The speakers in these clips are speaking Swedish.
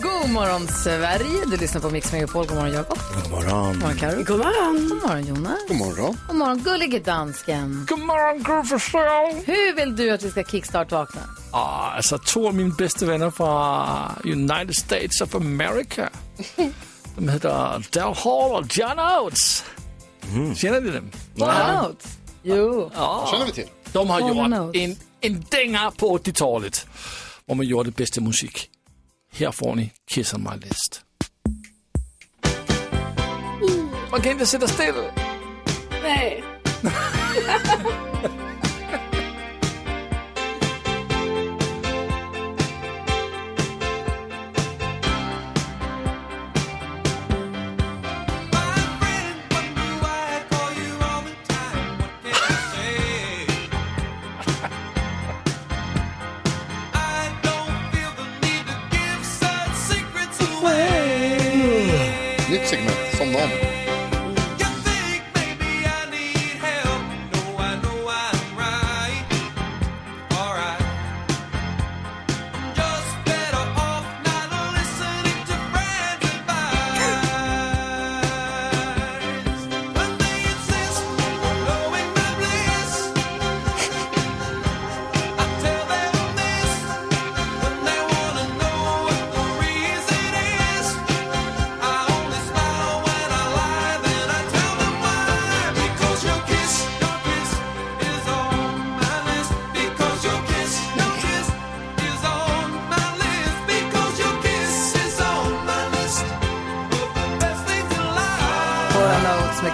God morgon Sverige, du lyssnar på Mix Megapol. God morgon Jakob. God morgon. God morgon Karo. God morgon. God morgon Jonas. God morgon. God morgon gullige dansken. God morgon, Forssell. Hur vill du att vi ska kickstart-vakna? Ah, alltså, två av mina bästa vänner från United States of America. De heter Dal Hall och John Oates. Känner ni dem? All out. Jo. känner vi till. De har Hall gjort Oates. en, en dänga på 80-talet. Och man gjorde bästa musik. Här får ni Kiss on my list. Man kan inte sitta still. Nej.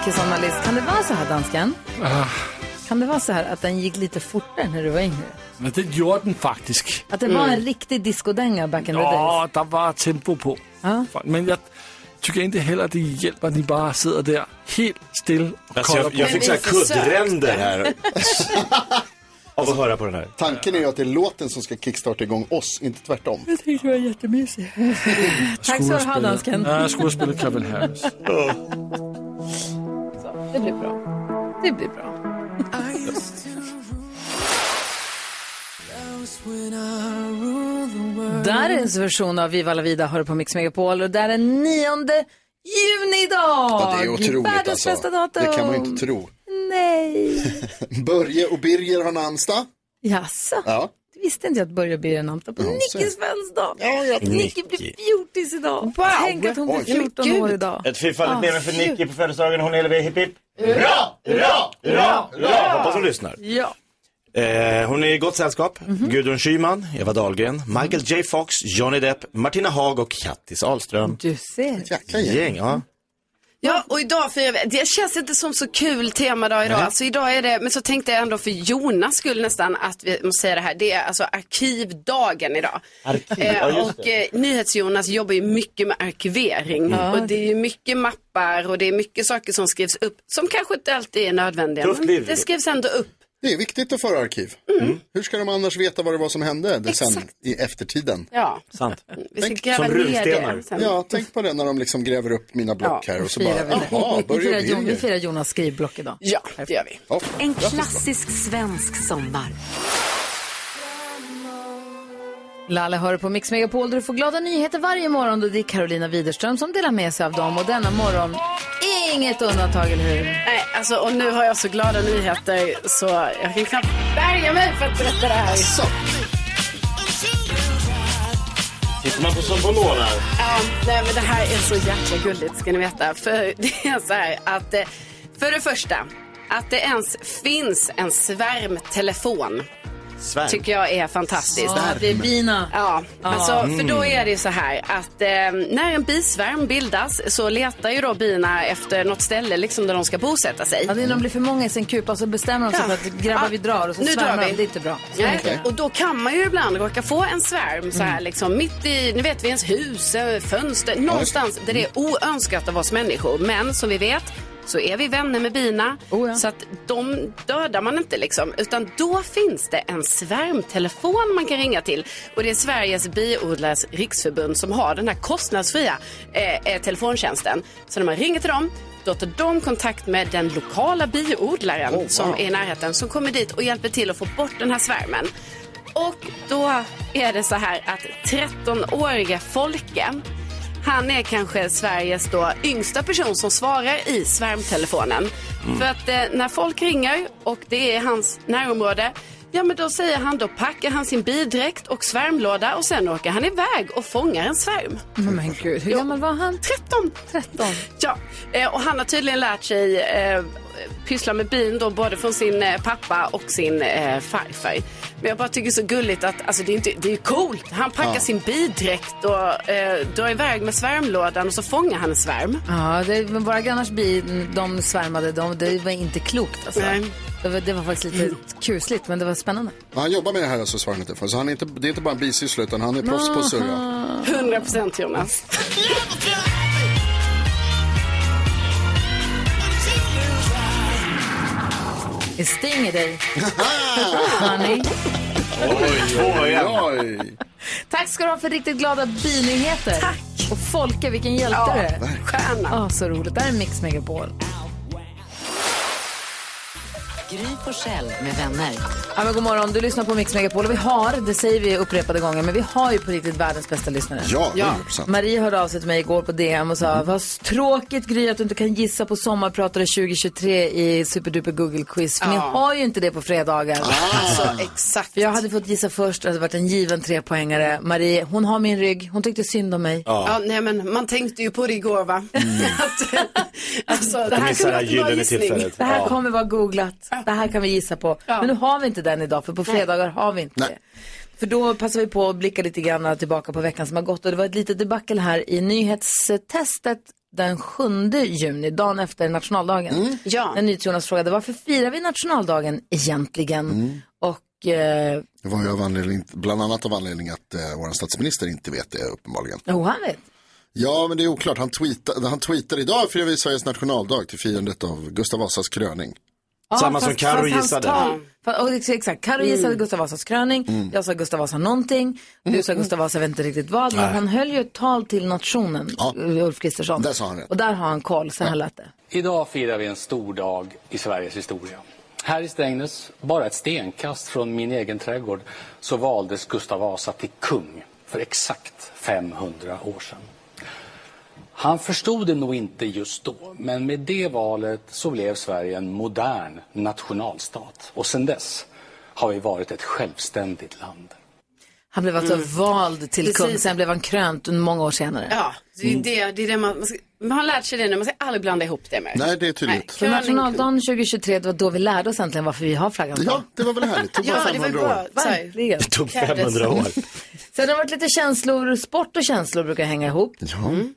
Kiss on my list. Kan det vara så här, dansken? Ah. Kan det vara så här att den gick lite fortare när du var yngre? Men det gjorde den faktiskt. Att det var en riktig discodänga back in the days? Ja, där var tempo på. Ja. Men jag tycker inte heller att det hjälper att ni bara sitter där helt still och Alltså, kollar jag, på. jag fick så här kuddränder här. Av att höra på den här. Tanken är ju att det är låten som ska kickstarta igång oss, inte tvärtom. tyckte det var jättemysigt. Tack ska du ha, dansken. Skådespelare Calvin Harris. Det blir bra. Det blir bra. Darins version av Viva la vida hör på Mix Megapol och det är den 9 juni idag. Ja, det är otroligt Världens alltså. datum. Det kan man ju inte tro. Nej. Börje och Birger har namnsdag. Jaså? Ja. Visste inte jag att Börje och Birger namnsdag på Nickes så. födelsedag. Ja, jag... Nicke blir fjortis idag. Tänk att hon blir Oj. 14 Men år idag. Ett fyrfaldigt lever för Nicky på födelsedagen. Hon är hipp hipp. Hurra! Hurra! Hurra! Hurra! Hoppas hon lyssnar. Ja. Eh, hon är i gott sällskap. Gudrun Schyman, Eva Dahlgren, Michael J Fox, Johnny Depp, Martina Haag och Kattis Ahlström. Du ser. Jäkla. Gäng, ja. Ja, och idag firar vi, det känns inte som så kul temadag idag. Alltså idag är det, men så tänkte jag ändå för Jonas skull nästan att vi måste säga det här. Det är alltså arkivdagen idag. Arkiv, Eh, ja och eh, NyhetsJonas jobbar ju mycket med arkivering. Och det är ju mycket mappar och det är mycket saker som skrivs upp som kanske inte alltid är nödvändiga. Men det skrivs ändå upp. Det är viktigt att föra arkiv. Hur ska de annars veta vad det var som hände det sen i eftertiden? Ja, Sant. vi ska Tänk gräva som runstenar. det. Ja, tänk på det när de liksom gräver upp mina block Ja, här och så bara, vi, jaha, det. vi, firar, Jon- vi firar Jonas skrivblock idag. Ja, det gör vi. Ja, En klassisk svensk sommar. Lalle hör på Mix Megapol där du får glada nyheter varje morgon och det är Carolina Widerström som delar med sig av dem och denna morgon inget undantag, eller hur? Nej, alltså, och nu har jag så glada nyheter så jag kan knappt bärga mig för att berätta det här. Så, Sitter man på Sombonor här? Ja, nej, men det här är så jäkla gulligt ska ni veta. För det är så här att, eh, för det första, att det ens finns en svärmtelefon Svärm. tycker jag är fantastiskt. Bina. Ja, alltså, Mm. för då är det så här att eh, när en bisvärm bildas så letar ju då bina efter något ställe liksom där de ska bosätta sig. Ja, det är när de blir för många i sin kupa så bestämmer de sig Ja. för att grabbar Ja, vi drar och så nu drar svärmar vi. de. Det är inte bra. Så Nej, enkelt. och då kan man ju ibland råka få en svärm så här liksom mitt i, ni vet vid ens hus, eh, fönster, någonstans där det är oönskat av oss människor. Men som vi vet så är vi vänner med bina. Oh ja. Så att de dödar man inte liksom. Utan då finns det en svärmtelefon man kan ringa till. Och det är Sveriges biodlares riksförbund som har den här kostnadsfria eh, eh, telefontjänsten. Så när man ringer till dem då tar de kontakt med den lokala biodlaren som är i närheten som kommer dit och hjälper till att få bort den här svärmen. Och då är det så här att 13-årige Folke han är kanske Sveriges då yngsta person som svarar i svärmtelefonen. För att eh, när folk ringer och det är hans närområde Ja men då säger han, då packar han sin bidräkt och svärmlåda och sen åker han iväg och fångar en svärm. Men, men gud, hur gammal var han? 13! 13. Ja, eh, och han har tydligen lärt sig eh, pyssla med bin då både från sin eh, pappa och sin eh, farfar. Men jag bara tycker det är så gulligt att alltså, det är, inte, det är coolt. Han packar sin bidräkt och eh, drar iväg med svärmlådan och så fångar han en svärm. Ja, det, men våra grannars bi, de svärmade, de, det var inte klokt alltså. Nej. Det var, det var faktiskt lite kusligt, men det var spännande. Han jobbar med det här alltså, inte för. Så han är inte, det är inte bara en bisyssla utan han är proffs på att surra. 100 procent Jonas. Det stänger dig. Honey. Oj, två igen. Oj! Tack ska du ha för riktigt glada binyheter. Tack. Och Folke, vilken hjälte Ja, du är. stjärna. Ah, så roligt. Det här är Mix Megapol. Gry Forssell med vänner. Ja, men god morgon, du lyssnar på Mix Megapol och vi har, det säger vi upprepade gånger, men vi har ju på riktigt världens bästa lyssnare. Ja, Ja. 100%. Marie hörde av sig till mig igår på DM och sa, vad tråkigt Gry att du inte kan gissa på sommarpratare 2023 i Superduper Google Quiz. För ni Ja. har ju inte det på fredagar. Alltså exakt. För jag hade fått gissa först, det hade varit en given trepoängare. Marie, hon har min rygg, hon tyckte synd om mig. Ja, nej men man tänkte ju på det igår va? Att, alltså, det här det här. Det här Ja. kommer vara googlat, det här kan vi gissa på. Men nu har vi inte den idag, för på fredagar har vi inte Nej. det. För då passar vi på att blicka lite grann tillbaka på veckan som har gått. Och det var ett litet debacle här i nyhetstestet den 7 juni, dagen efter nationaldagen. Ja. När NyhetsJonas frågade varför firar vi nationaldagen egentligen? Och eh, Det var ju av anledning, bland annat av anledning att eh, vår statsminister inte vet det uppenbarligen. jo, han vet. Ja, men det är oklart. Han tweetade, han tweetade idag firar vi Sveriges nationaldag till firandet av Gustav Vasas kröning. Ja, Samma som Karo hans gissade. tal- fa- och ex- Exakt, Karo gissade Gustav Vasas kröning, Mm. jag sa Gustav Vasa någonting, du sa Gustav Vasa vet inte riktigt vad, men han höll ju ett tal till nationen, Ja. Ulf Kristersson. Där sa han rätt. Och där har han koll, så här lät det. Idag firar vi en stor dag i Sveriges historia. Här i Strängnäs, bara ett stenkast från min egen trädgård, så valdes Gustav Vasa till kung för exakt 500 år sedan. Han förstod det nog inte just då, men med det valet så blev Sverige en modern nationalstat. Och sedan dess har vi varit ett självständigt land. Han blev alltså vald till Precis. kung, sen blev han krönt många år senare. Ja, det är det, det, är det man, man, har lärt sig det nu, man ska aldrig blanda ihop det med. Nej, det är tydligt. Kröning, nationaldagen 2023, det var då vi lärde oss äntligen varför vi har flaggan på. Ja, det var väl härligt. Det tog bara Ja, det var ju 500 bra. år. Verkligen. Det tog 500 år. Sen har det varit lite känslor, sport och känslor brukar hänga ihop.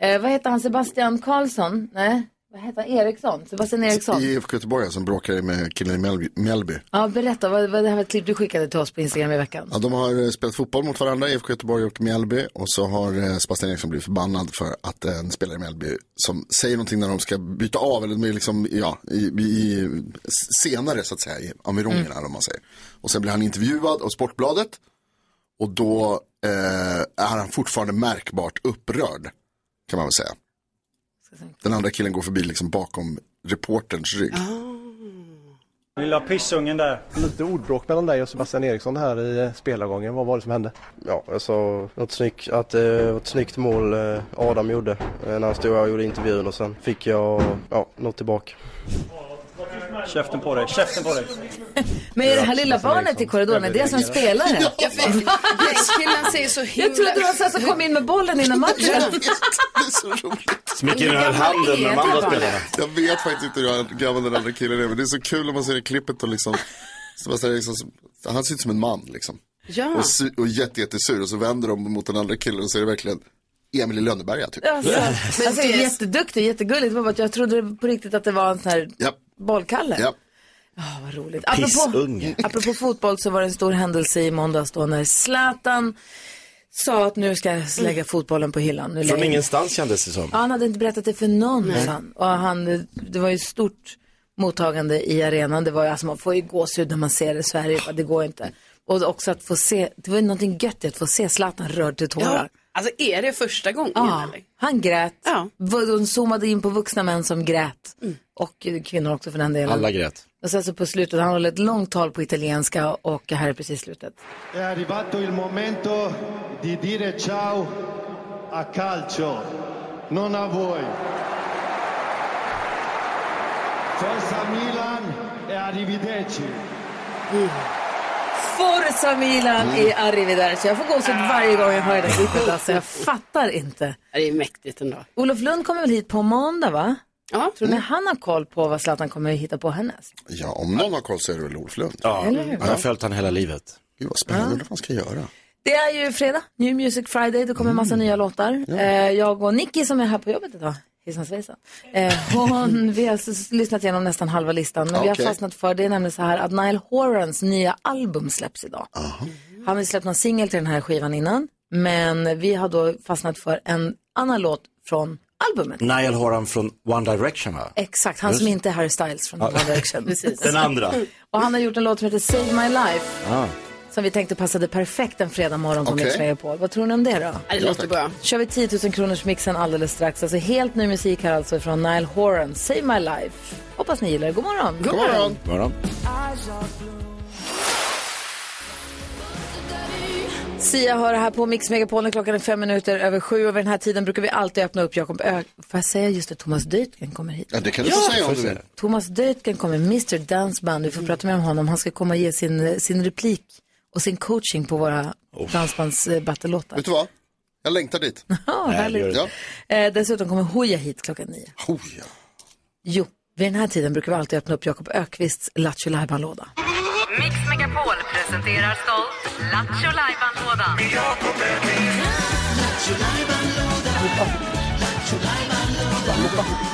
Eh, vad heter han, Sebastian Karlsson? Nej, vad heter han? Eriksson? Sebastian Eriksson? I IFK Göteborg som bråkade med killen i Mjällby. Mjällby. Ja, berätta, vad, vad det här var ett klipp du skickade till oss på Instagram i veckan. Ja, de har eh, spelat fotboll mot varandra, IFK Göteborg och Mjällby. Och så har eh, Sebastian Eriksson blivit förbannad för att eh, en spelare i Mjällby som säger någonting när de ska byta av, eller de är liksom, ja, i, i, senare så att säga, i amirongerna eller vad man säger. Och sen blir han intervjuad av Sportbladet. Och då eh, är han fortfarande märkbart upprörd, kan man väl säga. Den andra killen går förbi liksom bakom reporterns rygg. Lilla pissungen där. Lite ordbråk mellan dig och Sebastian Eriksson här i eh, spelargången. Vad var det som hände? Ja, jag sa något snyggt, att det var ett snyggt mål eh, Adam gjorde eh, när han stod och gjorde intervjun och sen fick jag ja, något tillbaka. Käften på dig, käften på dig! Men är det här lilla barnet i korridoren, är det som spelare? Ja, den killen ser så himla... Jag trodde det var så som kom in med bollen innan matchen. Jag vet, det är så roligt. Och höll handen med de andra spelarna. Jag vet faktiskt inte hur gammal den andra killen är, men det är så kul om man ser det klippet och liksom Sebastian Eriksson, han ser ut som en man liksom. Ja. Och, su- och jätte, jättesur och så vänder de mot den andra killen och så är det verkligen Emil i Lönneberga typ. Alltså, alltså, jätteduktig, jättegulligt. Jag trodde på riktigt att det var en sån här Japp. Bollkalle. Japp. Ah, vad roligt. Apropå, apropå fotboll så var det en stor händelse i måndags då när Zlatan sa att nu ska jag lägga fotbollen på hyllan. Nu Från lägger- ingenstans kändes det som. Ja, han hade inte berättat det för någon. han. Och han, det var ju stort mottagande i arenan. Det var ju, alltså man får ju gåshud när man ser det i Sverige. Det går inte. Och också att få se, det var ju någonting gött i att få se Zlatan rörd till tårar. Ja. Alltså är det första gången Ja, eller? han grät. Ja. De zoomade in på vuxna män som grät. Och kvinnor också för den delen. Alla grät. Och sen så på slutet, han håller ett långt tal på italienska och här är precis slutet. È arrivato il momento di dire ciao a calcio, non a voi. Forza Milan e arrivederci. Forza Milan i Arrivederci. Jag får gåshud varje gång jag hör det klippet. Alltså, jag fattar inte. Ja, Det är mäktigt ändå. Olof Lund kommer väl hit på måndag, va? Ja. Tror ni han har koll på vad Zlatan kommer att hitta på härnäst? Ja, om någon har koll så är det väl Olof Lund. Ja, Eller hur? jag har följt han hela livet. Gud vad spännande, undrar vad han ska göra. Det är ju fredag, New Music Friday. Det kommer en massa nya låtar. Eh, jag och Nicky som är här på jobbet idag, hejsan svejsan. Eh, hon, vi har s- lyssnat igenom nästan halva listan. Men vi har fastnat för, det är nämligen så här att Nile Horans nya album släpps idag. Han har släppt någon singel till den här skivan innan. Men vi har då fastnat för en annan låt från albumet. Niall Horan från One Direction va? Exakt, han Just. som inte är Harry Styles från One Direction. Precis. Den andra. Och han har gjort en låt som heter Save My Life. Ah. Som vi tänkte passade perfekt en fredag morgon på Okej. Mix Megapol. Vad tror ni om det då? Ja, det låter bra. kör vi 10 000 kronors mixen alldeles strax. Alltså helt ny musik här alltså från Nile Horan, Save My Life. Hoppas ni gillar det. God morgon. God morgon! Morgon. Sia hör här på Mix Megapol klockan är fem minuter över sju. Och vid den här tiden brukar vi alltid öppna upp Jakob Ö. Får jag säga just det, Thomas Deutgen kommer hit. Ja, det kan du få säga om du vill. Thomas Deutgen kommer, Mr Danceband. Vi får prata med om honom. Han ska komma och ge sin, sin replik och sin coaching på våra dansbands eh, battlelåtar. Vet du vad? Jag längtar dit. Ja, härligt. Ja. Eh, dessutom kommer Hooja hit klockan nio. Oh, ja. Jo, vid den här tiden brukar vi alltid öppna upp Jakob Ökvists Lattjo Lajban-låda. Mix Megapol presenterar stolt Lattjo Lajban-lådan. Vad har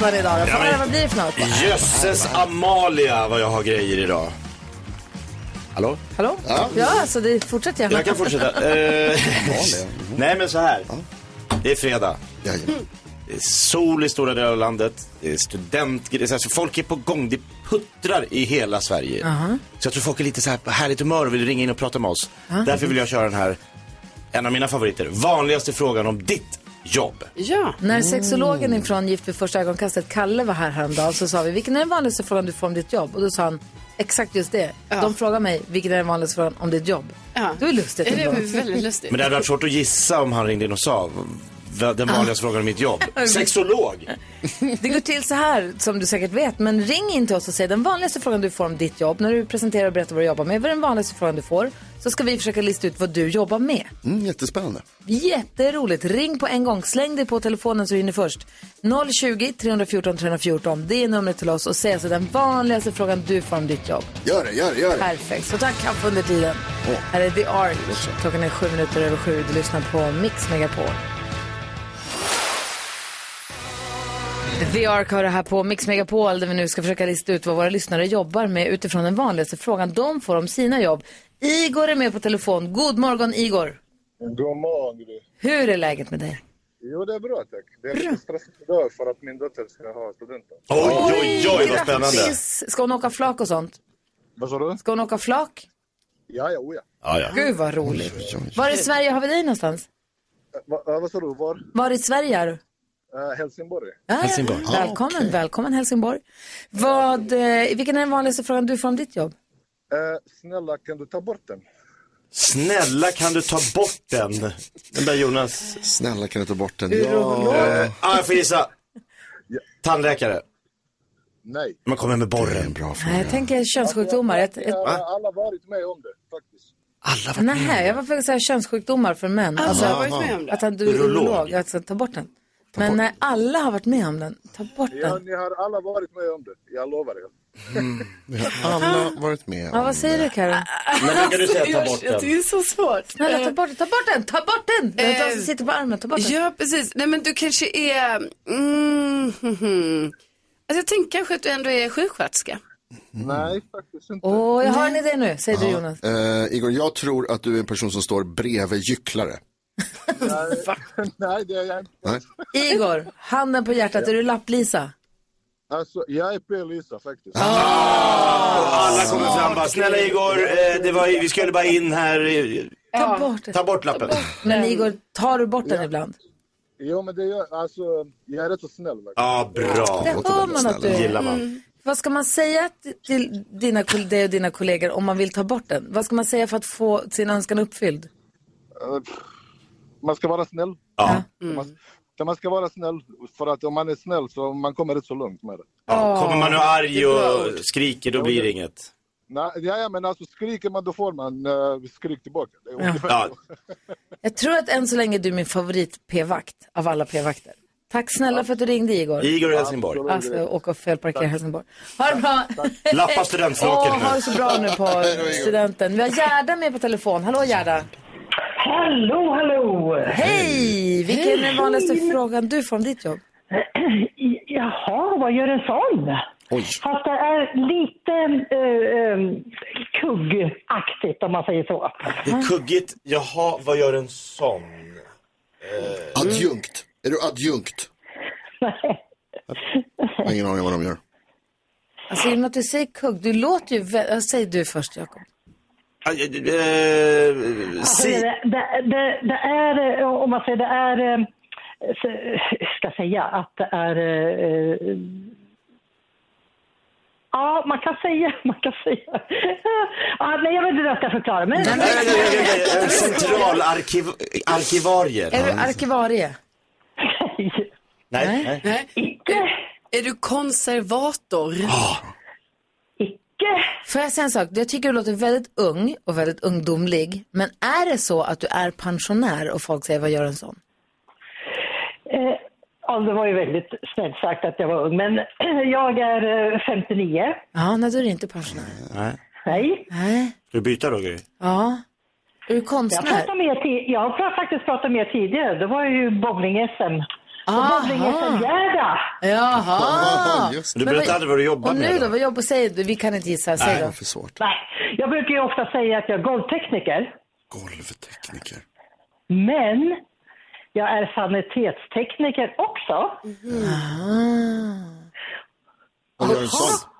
lådan idag då? Får höra, vad blir det för något? Jösses Amalia vad jag har grejer idag. Hallå? Hallå? Ja. Ja, alltså det fortsätter gärna. Jag kan fortsätta. Eh, nej men så här. Det är fredag. Det är sol i stora delar av landet. Det är studentgrejer. Alltså, folk är på gång. Det puttrar i hela Sverige. Så jag tror folk är lite så här på härligt humör och vill ringa in och prata med oss. Därför vill jag köra den här, en av mina favoriter. Vanligaste frågan om ditt jobb. Ja. När sexologen ifrån Gift vid första ögonkastet, Kalle, var här häromdagen så sa vi, vilken är den vanligaste frågan du får om ditt jobb? Och då sa han, exakt just det. De frågar mig, vilken är den vanligaste frågan om ditt jobb? Ja. Det var lustigt Det är väldigt lustigt. Men det hade varit svårt att gissa om han ringde in och sa den vanligaste frågan om mitt jobb. Sexolog. Det går till så här, som du säkert vet, men ring in till oss och säg den vanligaste frågan du får om ditt jobb. När du presenterar och berättar vad du jobbar med, vad är den vanligaste frågan du får? Så ska vi försöka lista ut vad du jobbar med. Mm, jättespännande. Jätteroligt. Ring på en gång. Släng dig på telefonen så du hinner först. 020 314 314. Det är numret till oss och säg alltså den vanligaste frågan du får om ditt jobb. Gör det, gör det, gör det. Perfekt. Så ta kaffe under tiden. Här är The Ark. Klockan är sju minuter över sju. Du lyssnar på Mix Megapol. The Ark har det här på Mix Megapol där vi nu ska försöka lista ut vad våra lyssnare jobbar med utifrån den vanligaste frågan de får om sina jobb. Igor är med på telefon. God morgon Igor. God morgon Gry. Hur är läget med dig? Jo det är bra tack. Det är lite stressigt idag för att min dotter ska ha studenten. Oj, oj, oj vad spännande. Grattis! Ska hon åka flak och sånt? Vad sa du? Ska hon åka flak? Ja, ja, oh, ja. Ja. Gud vad roligt. Var i Sverige har vi dig någonstans? Eh, Va, eh, vad sa du? Var? Var i Sverige är du? Eh, Helsingborg. Ja, ja. Helsingborg. Välkommen, välkommen Helsingborg. Vad, eh, vilken är den vanligaste frågan du får om ditt jobb? Eh, snälla kan du ta bort den? Snälla kan du ta bort den? Den där Jonas. Snälla kan du ta bort den? Urolog. Eh, ah, jag får gissa. Tandläkare. Nej. Man kommer med Det borren. bra Nej, fråga. jag tänker könssjukdomar. Ett, Vi ett, alla varit med om det faktiskt. Alla var nej, jag var för att säga könssjukdomar för män. Alltså, Jag har varit med om det. att han, du är urolog, alltså ta bort den. Men när alla har varit med om den, ta bort Ja, den. ni har alla varit med om det. Jag lovar er. Vi har alla varit med Ja, vad säger du Karo? Men brukar du säga ta bort Jag tycker den? det är så svårt. Snälla ta bort den, ta bort den, ta bort den! Det är som sitter på armen, ta bort den. Ja, precis. Nej, men du kanske är... Mm, hmm, hmm. Alltså, jag tänker kanske att du ändå är sjuksköterska. Nej, faktiskt inte. Åh, jag har en idé nu, säger du Jonas. Eh, Igor, jag tror att du är en person som står bredvid gycklare. Nej, nej, det är jag inte. Nej? Igor, handen på hjärtat, är du lapplisa? Alltså, jag är P-Lisa faktiskt. Alla kommer fram bara, snälla Igor, eh, det var, vi skulle bara in här. eh, Ta bort den. Ta bort lappen. Men Igor, tar du bort den ibland? Jo, men det gör, alltså, jag är rätt så snäll. verkligen. Ja, bra. Det hör man att du är. gillar man. Vad ska man säga till- dina, kol- dig och dina kollegor om man vill ta bort den? Vad ska man säga för att få sin önskan uppfylld? Eh, Man ska vara snäll. Ja. Man, man ska vara snäll, för att om man är snäll så man kommer rätt så långt med det. Ja, kommer man nu arg och skriker, då blir det inget. Nej, ja, men alltså skriker man då får man uh, skrik tillbaka. Ja. Jag tror att än så länge du är min favorit p-vakt av alla p-vakter. Tack snälla för att du ringde Igor. Igor i Helsingborg. Alltså, och felparkera i Helsingborg. Ha det bra. Lappa studentflocken Åh, nu. ha det så bra nu på studenten. Vi har Gerda med på telefon. Hallå Gerda. Hallå, hallå! Hej! Vilken är den vanligaste frågan du får om ditt jobb? Jaha, vad gör en sån? Oj. Fast det är lite uh, kuggaktigt om man säger så. Det är kuggigt. Jaha, vad gör en sån? Adjunkt. Är du adjunkt? Jag har ingen aning vad de gör. Alltså i och med att du säger kugg, du låter ju... vä- Säg du först Jakob. Ah, eh, Alltså, det, det, det, det är, eh, om man säger det är, eh, ska säga att det är eh, Ja, man kan säga, man kan säga. Ja, nej, jag vet inte hur jag ska förklara. Men... Nej, nej, nej, nej, nej, Centralarkivarier. Är du arkivarie? Nej, nej. Nej. Är du konservator? Får jag säga en sak? Jag tycker du låter väldigt ung och väldigt ungdomlig. Men är det så att du är pensionär och folk säger vad gör en sån? Eh, ja, det var ju väldigt snällt sagt att jag var ung, men jag är eh, 59. Ja, nej då är du inte pensionär. Nej. Nej. Nej. Ska du byta Roger? Ja. Är du Jag, konstnär? pratade med ti- jag har faktiskt pratat med tidigare. Det var ju bowling-SM. Och Aha. Bowling-SM-Gerda. Jaha. Du berättar aldrig vad du jobbar Och nu med då? då? Vad jobbar säger du? Vi kan inte gissa. Säg då. för svårt. Nej, jag brukar ju ofta säga att jag är golvtekniker. Golvtekniker. Men jag är sanitetstekniker också. Vad gör en sån?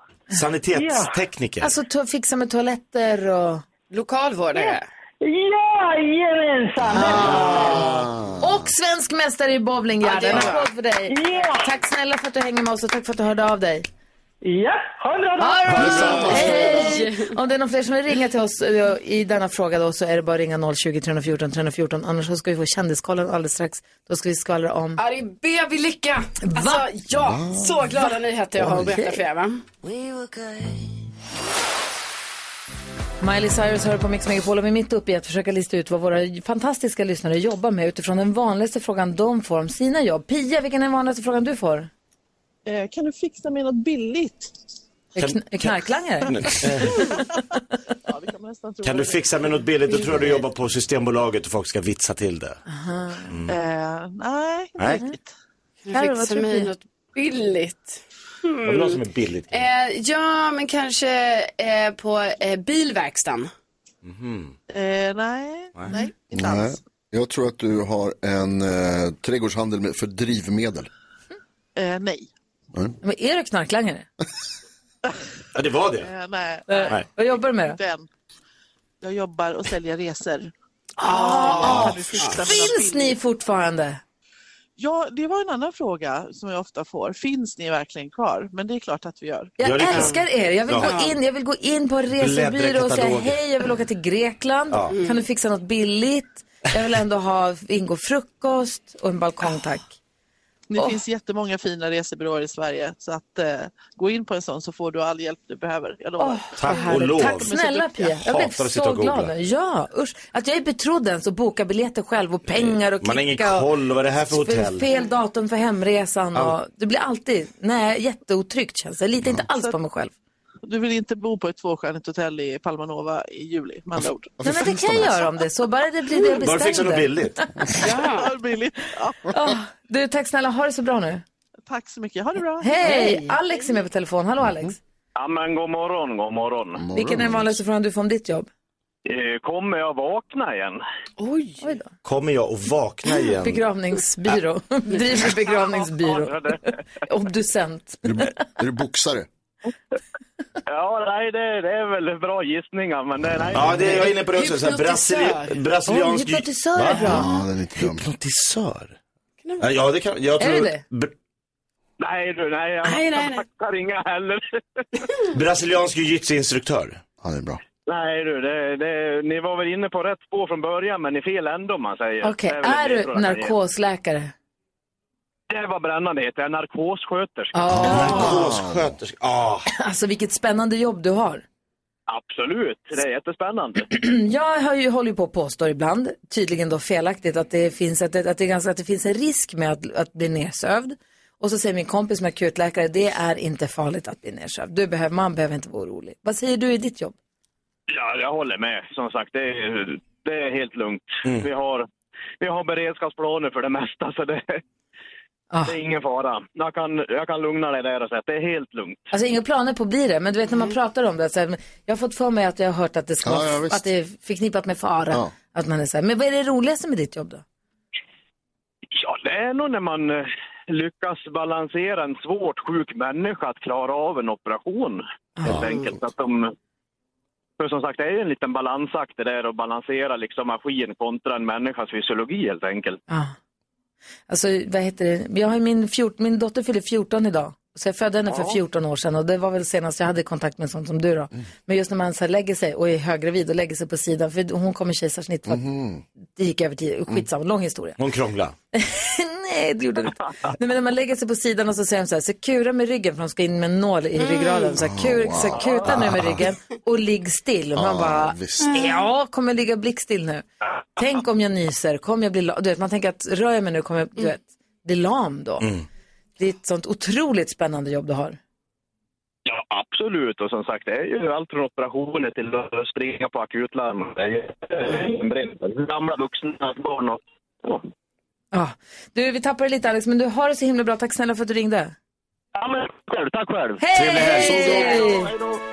Sanitetstekniker. Alltså to- fixa med toaletter och... Lokalvårdare. Jajamensan! Och svensk mästare i bowling, Ja, det En applåd för dig. Tack snälla för att du hänger med oss och tack för att du hörde av dig. Ja, ha en bra dag! Detsamma. Hej! Om det är någon fler som vill ringa till oss eh, i denna fråga då så är det bara att ringa 020 314 314. Annars så ska vi få kändiskollen alldeles strax. Då ska vi skvallra om... Ja, det är baby lycka. Alltså, ja, så glada nyheter jag har att berätta för er. Va? Miley Cyrus hör på Mix Megapol och vi är mitt uppe i att försöka lista ut vad våra fantastiska lyssnare jobbar med utifrån den vanligaste frågan de får om sina jobb. Pia, vilken är den vanligaste frågan du får? Eh, kan du fixa mig något billigt? Är kn- är knarklangare? ja, kan. Kan du fixa med något billigt? Då tror jag du jobbar på Systembolaget och folk ska vitsa till det. Mm. Eh, nej, inte riktigt. Kan du fixa mig något billigt? Vad vill du ha som är billigt? Eh, ja, men kanske eh, på eh, bilverkstan. Mhm. Eh, nej, nej, inte Nej. alls. Jag tror att du har en eh, trädgårdshandel med, för drivmedel. Eh, nej. Men är du knarklangare? Ja, det var det. Eh, nej. Nej. Vad jobbar du med då? Än. Jag jobbar och säljer resor. Ah, mina finns ni fortfarande? Ja, det var en annan fråga som jag ofta får. Finns ni verkligen kvar? Men det är klart att vi gör. Jag älskar er. Jag vill, Ja. gå in, jag vill gå in på en resebyrå och säga hej, jag vill åka till Grekland. Ja. Kan du fixa något billigt? Jag vill ändå ha ingå frukost och en balkong tack. Det Åh. finns jättemånga fina resebyråer i Sverige så att eh, gå in på en sån så får du all hjälp du behöver. Jag lovar. Åh, vad härligt. Tack snälla Pia. Jag blev så och googla. glad. nu. Ja, usch. Att jag är betrodd ens och boka biljetter själv och pengar och Man har ingen klicka och koll, vad är det här för hotell? fel datum för hemresan. Och det blir alltid, nej, jätteotryggt känns det. Jag litar inte alls på mig själv. Du vill inte bo på ett tvåstjärnigt hotell i Palmanova i juli med andra ord. Nej, men det kan jag göra om det är så. Bara det blir det jag bestämde. Bara fixa något billigt. Ja, billigt. Ja. Åh, du, tack snälla. Ha det så bra nu. Tack så mycket. Ha det bra. Hej! Alex är med på telefon. Hallå Alex. Ja, men god morgon, god morgon. Vilken är den vanligaste frågan du får om ditt jobb? Eh, Kommer jag vakna igen? Oj! Oj då. Kommer jag att vakna igen? Begravningsbyrå. Driver begravningsbyrå. Obducent. Är du boxare? Ja, nej, det, det är väl bra gissningar, men det, nej. Ja, det är jag inne på det också. Så här, Hypnotisör. brasili- brasiliansk... Hypnotisör är bra. Ja, den är inte dum. Hypnotisör? Ja, det kan jag Är tror... det det? Br- Nej, du, nej, jag Nej, nej, nej. tackar inga heller. brasiliansk jiu-jitsu-instruktör. Ja, det är bra. nej, du, det, det, ni var väl inne på rätt spår från början, men i fel ände om man säger. Okej, Det väl är det du narkosläkare? Det var brännande heter jag, narkossköterska. Narkossköterska. Ah. Alltså vilket spännande jobb du har. Absolut, det är jättespännande. Jag har ju, håller ju på att påstå ibland, tydligen då felaktigt, att det finns, att det, att det, är ganska, att det finns en risk med att, att bli nersövd. Och så säger min kompis som är akutläkare, det är inte farligt att bli nersövd. Du behöver, man behöver inte vara orolig. Vad säger du i ditt jobb? Ja, jag håller med. Som sagt, det är, det är helt lugnt. Vi, har, vi har beredskapsplaner för det mesta, så det, det är ingen fara. Jag kan, jag kan lugna dig där och säga att det är helt lugnt. Alltså inga planer på att bli det, men du vet när man pratar om det, så här, jag har fått för mig att jag har hört att det, ska Ja, vara, ja, att det är förknippat med fara. Ja. Att man är så här, men vad är det roligaste med ditt jobb då? Ja, det är nog när man eh, lyckas balansera en svårt sjuk människa att klara av en operation. Helt enkelt. Att de, för som sagt, det är en liten balansakt det där att balansera liksom maskin kontra en människas fysiologi helt enkelt. Alltså vad heter det, jag har ju min, fjort, min dotter fyller 14 idag. Så jag födde henne för Ja. 14 år sedan och det var väl senast jag hade kontakt med sånt som du då. Men just när man så lägger sig och är höggravid och lägger sig på sidan, för hon kom i kejsarsnitt för att det gick över tid, skitsamma, lång historia. Hon krånglar. Nej, det gjorde det inte. Nej, men när man lägger sig på sidan och så säger de så här, så kura med ryggen för de ska in med en nål i ryggraden. Så, här, kur, så här, kuta nu med ryggen och ligg still. Och man Ja, bara, visst. ja, kommer ligga blickstill nu? Tänk om jag nyser, kommer jag bli lam? Du vet, man tänker att rör jag mig nu kommer jag du vet, bli lam då. Det är ett sånt otroligt spännande jobb du har. Ja, absolut. Och som sagt, det är ju allt från operationer till att springa på akutlarm. Det är ju en bredd. Gamla vuxna, barn och... Ja. Ja. Du, vi tappar det lite Alex, men du har det så himla bra. Tack snälla för att du ringde. Ja, men själv. Tack själv. Hej! Hej!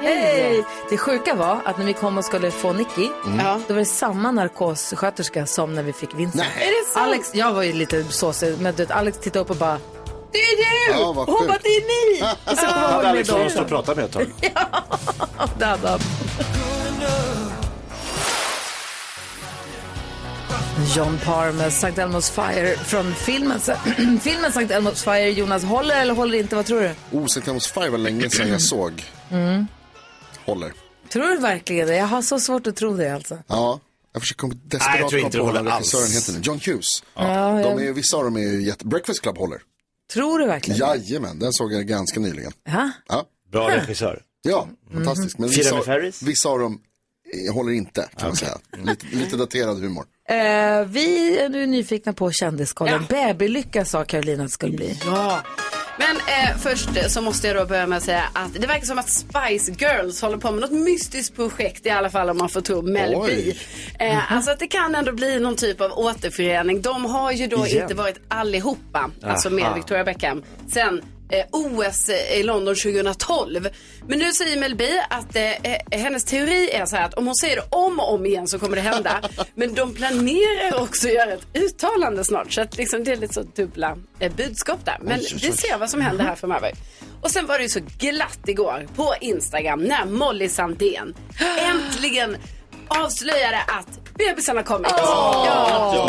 Hej! Det sjuka var att när vi kom och skulle få Nicky, Ja. då var det samma narkossköterska som när vi fick Vincent. Nej. Är det sant? Alex, jag var ju lite såsig, men du Alex tittade upp och bara Det är du! Ja, vad hon bara, det är ni! Och så kom hon med Alex dem. att prata med ett tag? Det hade han. John Parr med St. Elmo's Fire från filmen, filmen St. Elmo's Fire. Jonas, håller eller håller inte? Vad tror du? Oh, St. Elmo's Fire var länge sedan jag såg. Mm. Håller. Tror du verkligen det? Jag har så svårt att tro det alltså. Ja, jag försöker komma Nej, desperat jag tror inte på vad regissören heter nu. John Hughes. Ja, De jag- är, vissa av dem är ju jätte... Breakfast Club håller. Tror du verkligen? Jajamän, den såg jag ganska nyligen. Ja. Ja, Bra regissör. ja fantastiskt. Men Fira vissa, vissa av dem eh, håller inte, kan man säga. Lite, lite daterad humor. Eh, vi är nu nyfikna på kändiskollen. Babylycka sa Carolina att det skulle bli. Ja. Men eh, först så måste jag då börja med att säga att det verkar som att Spice Girls håller på med något mystiskt projekt i alla fall om man får tro Mel Oj. B. Eh, alltså att det kan ändå bli någon typ av återförening. De har ju då Igen. inte varit allihopa, alltså med Aha. Victoria Beckham, sen eh, OS i London 2012. Men nu säger Mel B att eh, eh, hennes teori är så här att om hon säger det om och om igen så kommer det hända. Men de planerar också att göra ett uttalande snart. Så att liksom, det är lite så dubbla eh, budskap där. Men Oj, oj, vi oj. ser vad som händer här framöver. Och sen var det ju så glatt igår på Instagram när Molly Sandén äntligen avslöjade att bebisen har kommit. Ja.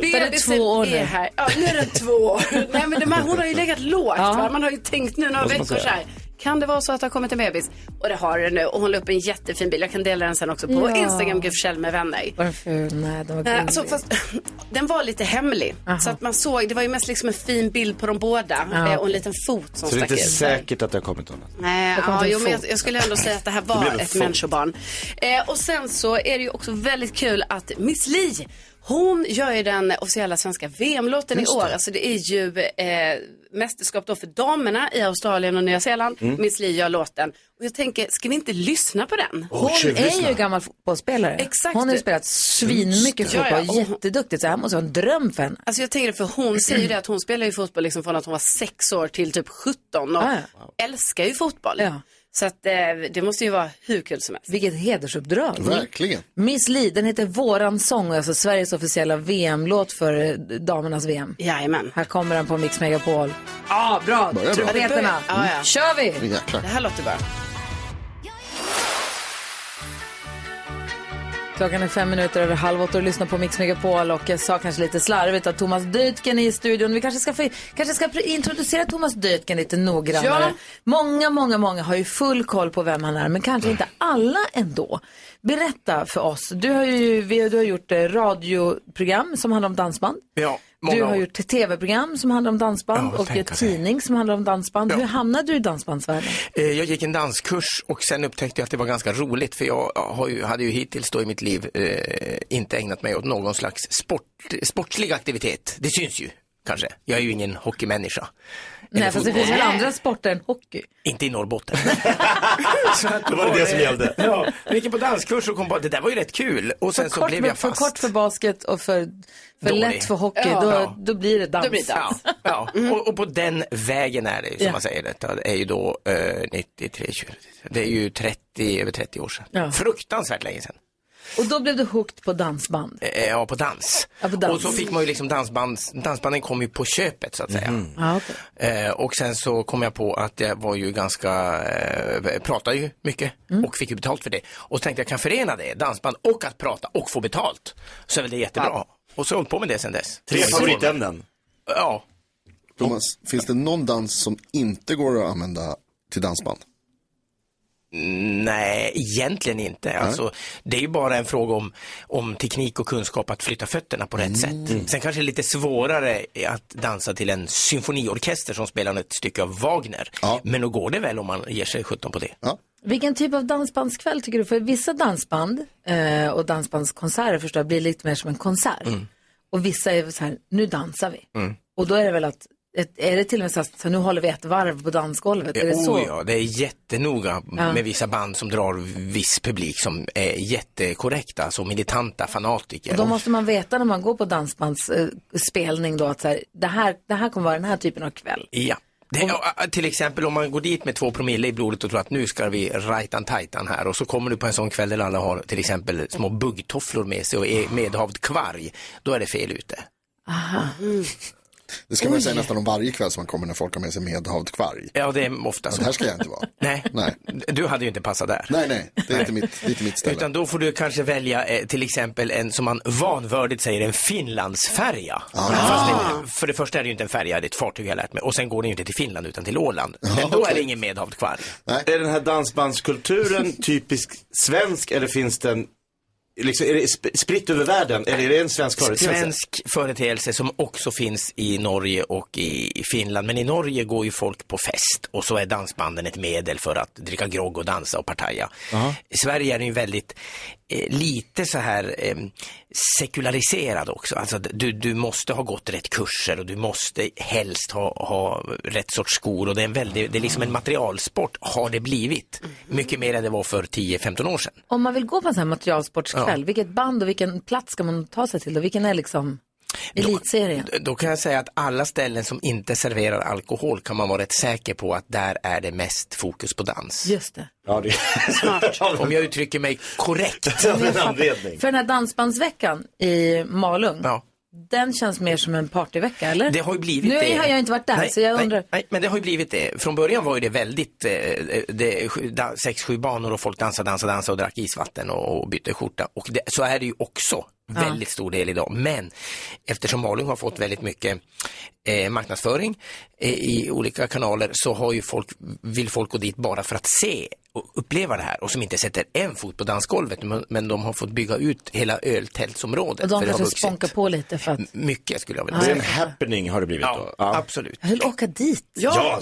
Den är Bebisen två år nu. är här. Ja, nu är den två år. Nej, men det, man, hon har ju legat lågt. Ja. Va? Man har ju tänkt nu några veckor så här. Kan det vara så att det har kommit en bebis? Och det har det nu. Och hon la upp en jättefin bild. Jag kan dela den sen också på Ja. Instagram, Gud Forssell med vänner. Var den ful? Nej, den var Eh, gullig. Alltså, fast, den var lite hemlig. Så att man såg, det var ju mest liksom en fin bild på de båda. Ja. eh, och en liten fot som Så det är stack inte ut. säkert att det har kommit någon. Nej, Det ja, jo, men jag, jag skulle ändå säga att det här Det var en ett fot. människobarn. Eh, och sen så är det ju också väldigt kul att Miss Li, hon gör ju den officiella svenska VM-låten i år. det. Alltså det är ju eh, mästerskap då för damerna i Australien och Nya Zeeland. Mm. Miss Li gör låten. Och jag tänker, ska vi inte lyssna på den? Hon är ju gammal fotbollsspelare. Exakt. Hon har ju spelat svinmycket Ja, ja, fotboll, och- jätteduktigt. Så det här måste vara en dröm för henne. Alltså jag tänker för hon säger ju det att hon spelar ju fotboll liksom från att hon var sex år till typ 17 och Ja, älskar ju fotboll. Ja. Så att eh, det måste ju vara hur kul som helst. Vilket hedersuppdrag. Verkligen. Miss Li, den heter Våran sång, alltså Sveriges officiella VM-låt för eh, damernas VM. Jajamän. Här kommer den på Mix Megapol. Ja, bra. Trumpeterna. Ja, ja. kör vi! Jäklar. Det här låter bra. Klockan är fem minuter över halv åtta och lyssnar på Mix Megapol och jag sa kanske lite slarvigt att Thomas Dytgen är i studion. Vi kanske ska, få, kanske ska introducera Thomas Dytgen lite noggrannare. Ja. Många, många, många har ju full koll på vem han är, men kanske inte alla ändå. Berätta för oss. Du har ju du har gjort eh, radioprogram som handlar om dansband. Ja, Du många har år. gjort ett tv-program som handlar om dansband Ja, och sig. tidning som handlar om dansband. Hur hamnade du i dansbandsvärlden? Eh, Jag gick en danskurs och sen upptäckte jag att det var ganska roligt för jag ju, hade ju hittills då i mitt liv eh, inte ägnat mig åt någon slags sport, sportslig aktivitet. Det syns ju kanske. Jag är ju ingen hockeymänniska. Nej, fast det finns väl andra sporter än hockey? Inte i Norrbotten. Så att Då var det det som gällde. Ja, jag gick på danskurs och kom på det där var ju rätt kul. Och sen För så kort, blev för, jag för fast. kort för basket och för, för Dålig. lätt för hockey, Ja. då, Ja. då blir det dans. Då blir det dans. Ja, ja. Och, och på den vägen är det ju, som Ja. man säger detta. Det är ju då eh, 93, 20, det är ju 30, över 30 år sedan. Ja. Fruktansvärt länge sedan. Och då blev du hooked på dansband. Eh, Ja, på dans. Ja, på dans. Och så fick man ju liksom dansband, dansbanden kom ju på köpet så att säga. Ja, okej. Eh, och sen så kom jag på att jag var ju ganska, eh, pratade ju mycket Mm. och fick ju betalt för det. Och så tänkte jag kan förena det, dansband och att prata och få betalt. Så är väl det jättebra. Och så har jag hållit på med det sen dess. Tre favoritämnen. Ja. Thomas, finns det någon dans som inte går att använda till dansband? Nej, egentligen inte. Alltså, det är ju bara en fråga om, om teknik och kunskap att flytta fötterna på rätt sätt. Sen kanske det är lite svårare att dansa till en symfoniorkester som spelar ett stycke av Wagner. Men då går det väl om man ger sig 17 på det. Vilken typ av dansbandskväll tycker du? För vissa dansband eh, och dansbandskonserter förstår jag blir lite mer som en konsert. Och vissa är så här, nu dansar vi. Mm. Och då är det väl att, ett, är det till och med så att så nu håller vi ett varv på dansgolvet? Är det oh, så? ja, det är jättenoga Ja. med vissa band som drar viss publik som är jättekorrekta, alltså militanta fanatiker. Och då måste man veta när man går på dansbandsspelning eh, spelning då att så här, det, här, det här kommer vara den här typen av kväll. Ja. Det, till exempel om man går dit med två promille i blodet och tror att nu ska vi rajtan tajtan här och så kommer du på en sån kväll där alla har till exempel små buggtofflor med sig och är medhavd kvarg, då är det fel ute. Aha. Det ska man Oj. säga nästan om varje kväll som man kommer när folk har med sig medhavd kvarg. Ja, det är ofta så. Det här ska jag inte vara. Nej. Nej. du hade ju inte passat där. Nej, nej, det är inte mitt, det är inte mitt ställe. Utan då får du kanske välja eh, till exempel en, som man vanvördigt säger, en Finlandsfärja. Fast det, för det första är det ju inte en färja, det är ett fartyg jag har lärt mig. Och sen går det ju inte till Finland utan till Åland. Men då är det ingen medhavd kvarg. Är den här dansbandskulturen typisk svensk eller finns den, liksom, är det sp- spritt över världen eller är det en svensk företeelse? Svensk företeelse som också finns i Norge och i Finland. Men i Norge går ju folk på fest och så är dansbanden ett medel för att dricka grogg och dansa och partaja. I Sverige är den ju väldigt lite så här eh, sekulariserad också. Alltså du, du måste ha gått rätt kurser och du måste helst ha, ha rätt sorts skor och det är, en väldigt, det är liksom en materialsport har det blivit. Mycket mer än det var för 10-15 år sedan. Om man vill gå på en sån här materialsportskväll, Ja. vilket band och vilken plats ska man ta sig till då? Vilken är liksom elitserien? Då kan jag säga att alla ställen som inte serverar alkohol kan man vara rätt säker på att där är det mest fokus på dans. Just det. Ja, det Om jag uttrycker mig korrekt. För den här dansbandsveckan i Malung, den känns mer som en partyvecka, eller? Det har ju blivit nu det. har jag inte varit där, nej, så jag nej, undrar. Nej, men det har ju blivit det. Från början var ju det väldigt, eh, det, sju- da- sex, sju banor och folk dansade, dansade, dansade och drack isvatten och, och bytte skjorta. Och det, så är det ju också Väldigt stor del idag. Men eftersom Malung har fått väldigt mycket eh, marknadsföring eh, i olika kanaler så har ju folk, vill folk gå dit bara för att se och uppleva det här och som inte sätter en fot på dansgolvet men, men de har fått bygga ut hela öltältsområdet. Och de det kanske sponkar på lite för att... Mycket skulle jag vilja Ja, Det är en säga. happening har det blivit då. Ja, absolut. Jag vill åka dit. Ja, det varit-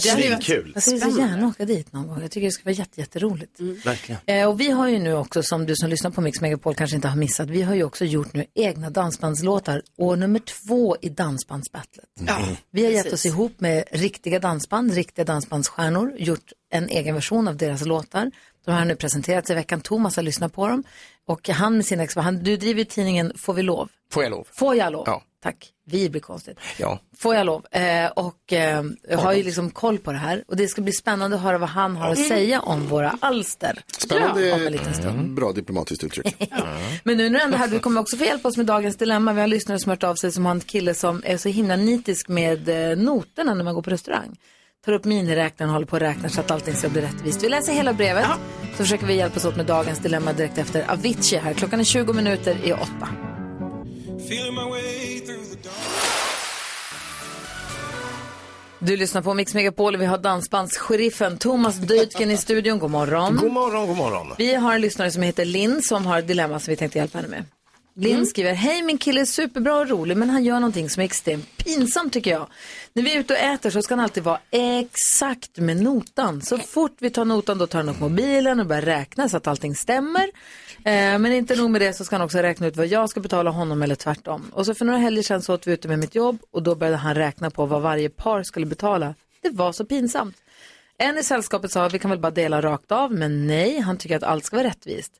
Alltså, jag vill så gärna åka dit någon gång. Jag tycker det ska vara jätte, jätteroligt. Verkligen. Eh, och vi har ju nu också, som du som lyssnar på Mix Megapol kanske inte har missat, vi har ju också gjort nu egna dansbandslåtar. År nummer två i Dansbandsbattlet. Ja, Vi har gett precis. oss ihop med riktiga dansband, riktiga dansbandsstjärnor, gjort en egen version av deras låtar. De har nu presenterats i veckan, Thomas har lyssnat på dem. Och han med sina ex, han, du driver tidningen Får vi lov? Får jag lov? Får jag lov? Ja. Tack, vi blir konstigt. Ja. Får jag lov? Eh, och eh, har ju liksom koll på det här. Och det ska bli spännande att höra vad han har att säga om våra alster. Spännande, Om en liten stund. bra diplomatiskt uttryck. Men nu när du ändå här, du kommer också få hjälpa oss med dagens dilemma. Vi har lyssnare som hört av sig som har en kille som är så himla nitisk med eh, noterna när man går på restaurang. Tar upp miniräknaren och håller på och räknar så att allting ska bli rättvist. Vi läser hela brevet. Så försöker vi hjälpas åt med dagens dilemma direkt efter Avicii här. Klockan är 20 minuter i åtta. Du lyssnar på Mix Megapol och vi har dansbandssheriffen Thomas Deutgen i studion. God morgon. God morgon, god morgon. Vi har en lyssnare som heter Linn som har ett dilemma som vi tänkte hjälpa henne med. Linn skriver, hej min kille är superbra och rolig men han gör någonting som är extremt pinsamt tycker jag. När vi är ute och äter så ska han alltid vara exakt med notan. Så fort vi tar notan då tar han upp mobilen och börjar räkna så att allting stämmer. Eh, men inte nog med det så ska han också räkna ut vad jag ska betala honom eller tvärtom. Och så för några helger sedan så åt vi ute med mitt jobb och då började han räkna på vad varje par skulle betala. Det var så pinsamt. En i sällskapet sa vi kan väl bara dela rakt av, men nej, han tycker att allt ska vara rättvist.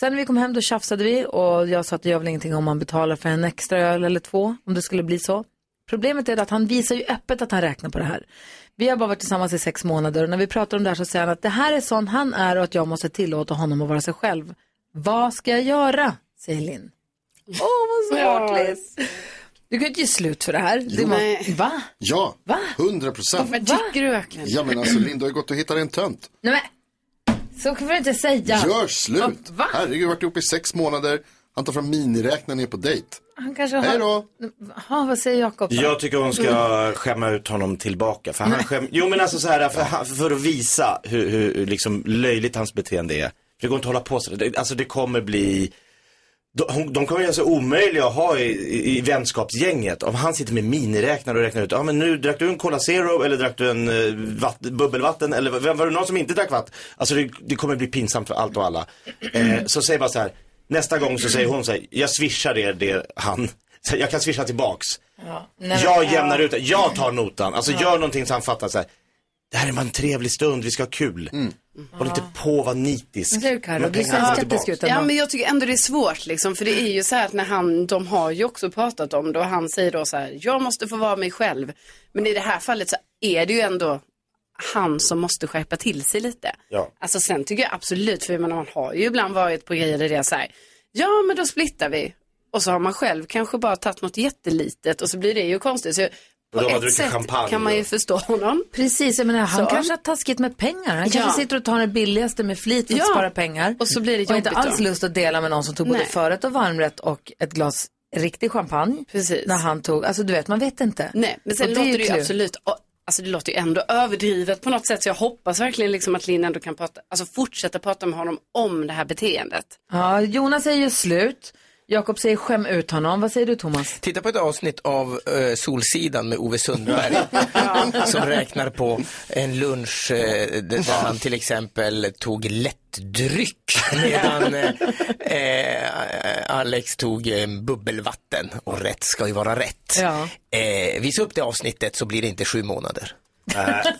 Sen när vi kom hem då tjafsade vi och jag sa att det gör väl ingenting om man betalar för en extra öl eller två, om det skulle bli så. Problemet är att han visar ju öppet att han räknar på det här. Vi har bara varit tillsammans i sex månader och när vi pratar om det här så säger han att det här är sån han är och att jag måste tillåta honom att vara sig själv. Vad ska jag göra? säger Linn. Åh, vad svartligt. Du kan ju inte ge slut för det här. Det må... Nej. Va? Ja? 100 procent. Varför tycker du verkligen? Ja men alltså Linda har ju gått och hittat en tönt. Nej men, så kan du inte säga. Gör slut. Va? Herregud, varit ihop i sex månader. Han tar fram miniräknaren ner på dejt. Han kanske har... Hej då. Ja, vad säger Jakob? då? Jag tycker hon ska skämma ut honom tillbaka. För han skäm... Jo men alltså så här, för, han- för att visa hur, hur liksom löjligt hans beteende är. För det går inte att hålla på så. Det, alltså det kommer bli, de, de kommer göra så omöjliga att ha i, i, i vänskapsgänget. Om han sitter med miniräknare och räknar ut, ja men nu drack du en Cola Zero eller drack du en uh, vatt, bubbelvatten eller vem var det någon som inte drack vatten? Alltså det, det kommer bli pinsamt för allt och alla. Eh, så säg bara så här, nästa gång så säger hon så här, jag swishar er det han, så jag kan swisha tillbaks. Ja. Nej, men- Jag jämnar ut det. Jag tar notan. Alltså gör någonting så han fattar så här. Det här är bara en trevlig stund, vi ska ha kul. Håll inte på att vara nitisk. Du? Men Du pengarna ser skeptisk ut ändå. Ja, men jag tycker ändå det är svårt liksom, för det är ju så här att när han, de har ju också pratat om det och han säger då så här, jag måste få vara mig själv. Men i det här fallet så är det ju ändå han som måste skärpa till sig lite. Ja. Alltså sen tycker jag absolut, för jag menar, man har ju ibland varit på grejer där det är så här, ja men då splittar vi. Och så har man själv kanske bara tagit något jättelitet och så blir det ju konstigt. Så Och på de har ett sätt champagne kan man ju och- förstå honom. Precis, jag menar, han Så. kanske har taskigt med pengar. Han Ja. kanske sitter och tar det billigaste med flit för att Ja. spara pengar. Och så blir det Och inte jobbigt alls då. lust att dela med någon som tog både Nej. förrätt och varmrätt och ett glas riktig champagne. Precis. När han tog, alltså du vet, man vet inte. Nej, men sen Och det är låter ju det ju klur. absolut, och- alltså det låter ju ändå överdrivet på något sätt. Så jag hoppas verkligen liksom att Linn ändå kan prata, alltså fortsätta prata med honom om det här beteendet. Ja, Jonas säger ju slut. Jakob säger skäm ut honom. Vad säger du Thomas? Titta på ett avsnitt av eh, Solsidan med Ove Sundberg som räknar på en lunch eh, där han till exempel tog lättdryck medan eh, eh, Alex tog eh, bubbelvatten och rätt ska ju vara rätt. Ja. Eh, visa upp det avsnittet så blir det inte sju månader.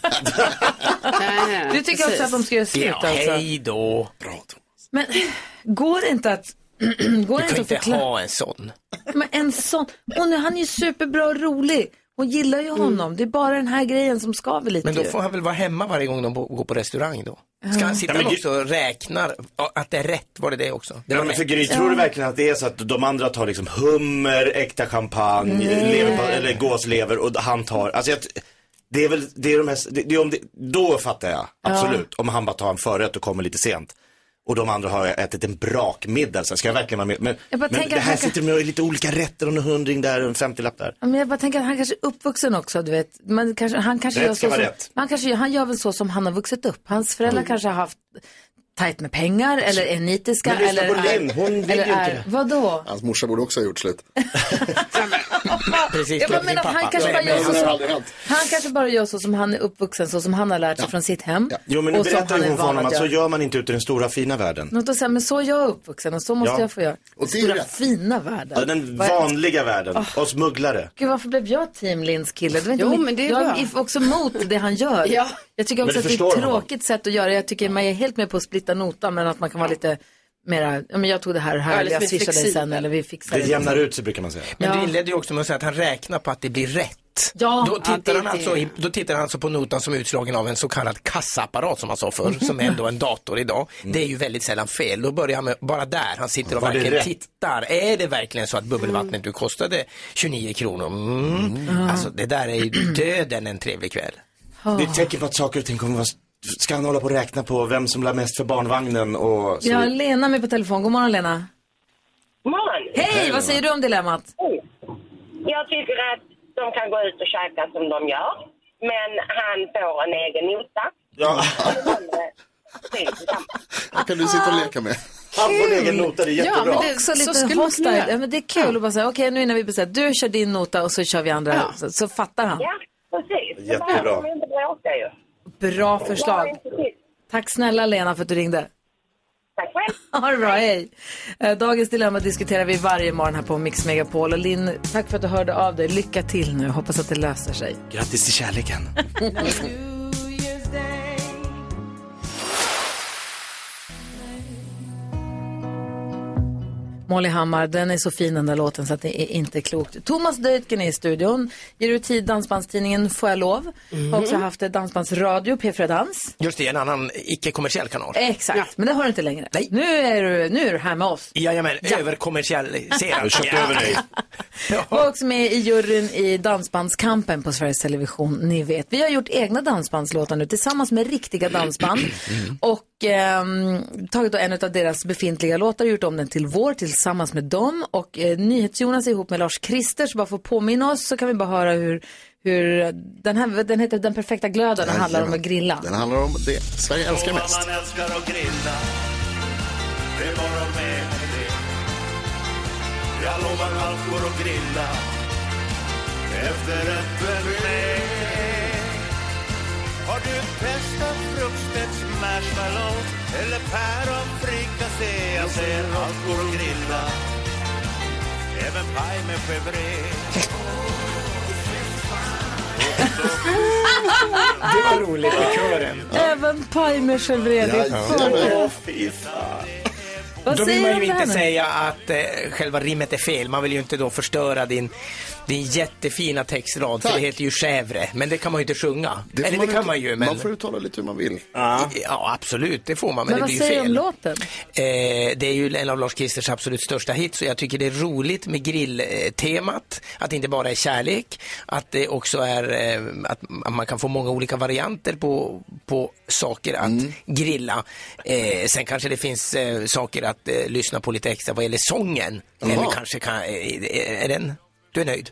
Du tycker också att de ska göra slut Ja, alltså? hej då. Men går det inte att... går det Du inte kan att inte förklara? ha en sån. Men en sån, och nu, han är ju superbra och rolig. Hon gillar ju honom. Det är bara den här grejen som skaver lite Men då ju. får han väl vara hemma varje gång de går på restaurang då? Ska han sitta Ja, men också och räkna att det är rätt? Var det det också? Det Ja, men för Gry, tror du verkligen att det är så att de andra tar liksom hummer, äkta champagne, Nej. lever, eller gåslever och han tar, alltså jag, det är väl, det är de här, det, det om det, då fattar jag, absolut. Om han bara tar en förrätt och kommer lite sent. Och de andra har ätit en brakmiddag. Så ska jag verkligen vara med? Men, men det här sitter med lite olika rätter och en hundring där och en 50-lapp där. Men jag bara tänker att han kanske är uppvuxen också, du vet. Man kanske, han kanske Rätt gör så som, rätt. han, kanske, han gör väl så som han har vuxit upp. Hans föräldrar kanske har haft tajt med pengar eller är nitiska. Men lyssna eller på Linn, är, hon vill eller ju är, inte det. Vadå? Hans morsa borde också ha gjort slut. Precis, Jag bara menar att han kanske bara gör så som, han kanske bara gör så som han är uppvuxen, så som han har lärt sig från sitt hem. Jo men nu berättar är hon för honom att så gör man inte ute i den stora fina världen. Något att säga, men så är jag uppvuxen och så måste Ja. jag få göra. Och är Stora fina världen. Ja, den är- vanliga världen, Åh. oss mugglare. Gud, varför blev jag team Linds kille? Det Jo, men det är jag bra. är också emot det han gör. Ja. Jag tycker också Men att det är ett tråkigt sätt att göra det. Jag tycker man är helt med på att splitta notan, men att man kan vara lite mera, ja men jag tog det här här, Ja, eller lite jag swishar dig sen, eller vi fixar Det det. jämnar ut sig brukar man säga. Men Ja. du inledde ju också med att säga att han räknar på att det blir rätt. Ja, då, tittar det- han alltså, då tittar han alltså på notan som är utslagen av en så kallad kassaapparat som man sa förr, som är ändå en dator idag. Det är ju väldigt sällan fel. Då börjar han med, bara där, han sitter och Var verkligen tittar. Är det verkligen så att bubbelvattnet du kostade 29 kronor? Mm. Alltså det där är ju döden en trevlig kväll. Det är ett tecken på att saker och ting kommer vara... Ska han hålla på och räkna på vem som la mest för barnvagnen och så Jag har Lena med på telefon. God morgon Lena. morgon. Hej, vad säger du om dilemmat? Jag tycker att de kan gå ut och käka som de gör. Men han får en egen nota. Ja. Här kan du sitta och leka med. Han får en egen nota, det är jättebra. Ja, men det är också lite kunna hostile. Ja, men det är kul att bara säga, okej nu när vi bestämt, du kör din nota och så kör vi andra, så, så fattar han. Ja, precis. Jättebra. De inte bråka ju. Bra förslag. Tack snälla Lena för att du ringde. Tack själv. Det bra, hej. Eh, Dagens dilemma diskuterar vi varje morgon här på Mix Megapol. Och Linn, tack för att du hörde av dig. Lycka till nu, hoppas att det löser sig. Grattis till kärleken. Molly Hammar, den är så fin den där låten så att det är inte klokt. Thomas Deutgen är i studion, ger ut tid Dansbandstidningen Får jag lov. Har också haft dansbandsradio, P4 Dans. Just det, en annan icke-kommersiell kanal. Exakt, men det har du inte längre. Nej. Nu, är du, nu är du här med oss. Jajamän, Ja. överkommersialiserad. Jag har köpt över dig. var också med i juryn i Dansbandskampen på Sveriges Television. Ni vet, vi har gjort egna dansbandslåtar nu tillsammans med riktiga dansband. Och ehm, tagit då en av deras befintliga låtar och gjort om den till vår tillsammans med dem. Och eh, NyhetsJonas ihop med Lars Krister, så bara för att påminna oss så kan vi bara höra hur, hur den här, den heter Den perfekta glöden och handlar om att grilla. Den handlar om det Sverige älskar mest. man älskar att grilla Det är bara med det Jag lovar allt går att grilla Efterrätten med Har du testat fruktstedts marshmallows Eller päronfrikassé Jag säger allt går att grilla Även paj med chèvre Det var roligt med kören. Även paj med chèvre. det är för- fy fan. Vad Då vill man ju det inte säga att eh, själva rimmet är fel. Man vill ju inte då förstöra din, din jättefina textrad, för Tack. det heter ju chèvre. Men det kan man ju inte sjunga. får Eller det kan ut- man ju, men... Man får uttala lite hur man vill. Ja, absolut, det får man, men, Men det vad blir ju säger du om fel. låten? Eh, det är ju en av Lars Kristers absolut största hits och jag tycker det är roligt med grilltemat. Att det inte bara är kärlek, att det också är eh, att att man kan få många olika varianter på, på saker att Mm. grilla. Eh, sen kanske det finns eh, saker att eh, lyssna på lite extra vad gäller sången. Jaha. Eller kanske kan, eh, är den, du är nöjd?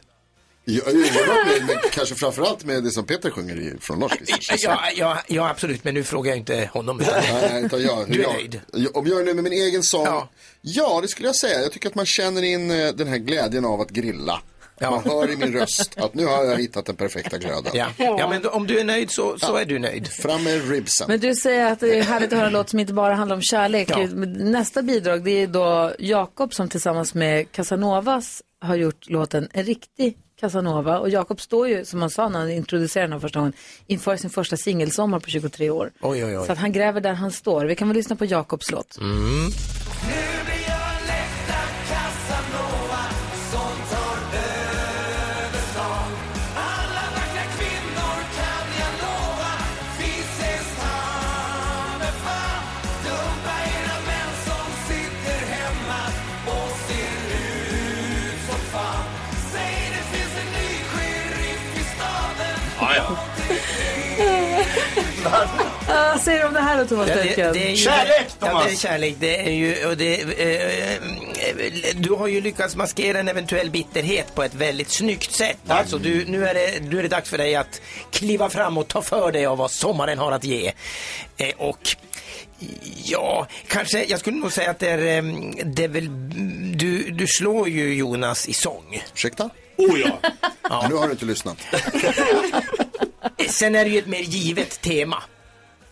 Jag, jag var nöjd med, kanske framförallt med det som Peter sjunger i, från Kristers. Ja, ja, ja, absolut, men nu frågar jag inte honom. utan- Nej, utan jag, Du är jag, nöjd? Om jag är nöjd med min egen sång? Ja. det skulle jag säga. Jag tycker att man känner in eh, den här glädjen av att grilla. Man hör i min röst att nu har jag hittat den perfekta glöden. Ja. ja, men om du är nöjd så, så är du nöjd. Fram med ribsen. Men du säger att det är härligt att höra en låt som inte bara handlar om kärlek. Ja. Nästa bidrag det är då Jakob som tillsammans med Casanovas har gjort låten En riktig Casanova. Och Jakob står ju, som han sa när han introducerade den här första gången, inför sin första singelsommar på 23 år. Oj, oj, oj. Så att han gräver där han står. Vi kan väl lyssna på Jakobs låt. Mm. Vad säger du om det här då Thomas Ja, det, det är ju, Kärlek, Ja, Thomas! det är kärlek. Det är ju, och det, eh, eh, du har ju lyckats maskera en eventuell bitterhet på ett väldigt snyggt sätt. Alltså, du, nu, är det, nu är det dags för dig att kliva fram och ta för dig av vad sommaren har att ge. Eh, och Ja, kanske, jag skulle nog säga att det är, eh, det är väl, du, du slår ju Jonas i sång. Ursäkta? Oh ja. Ja. Nu har du inte lyssnat. Sen är det ju ett mer givet tema.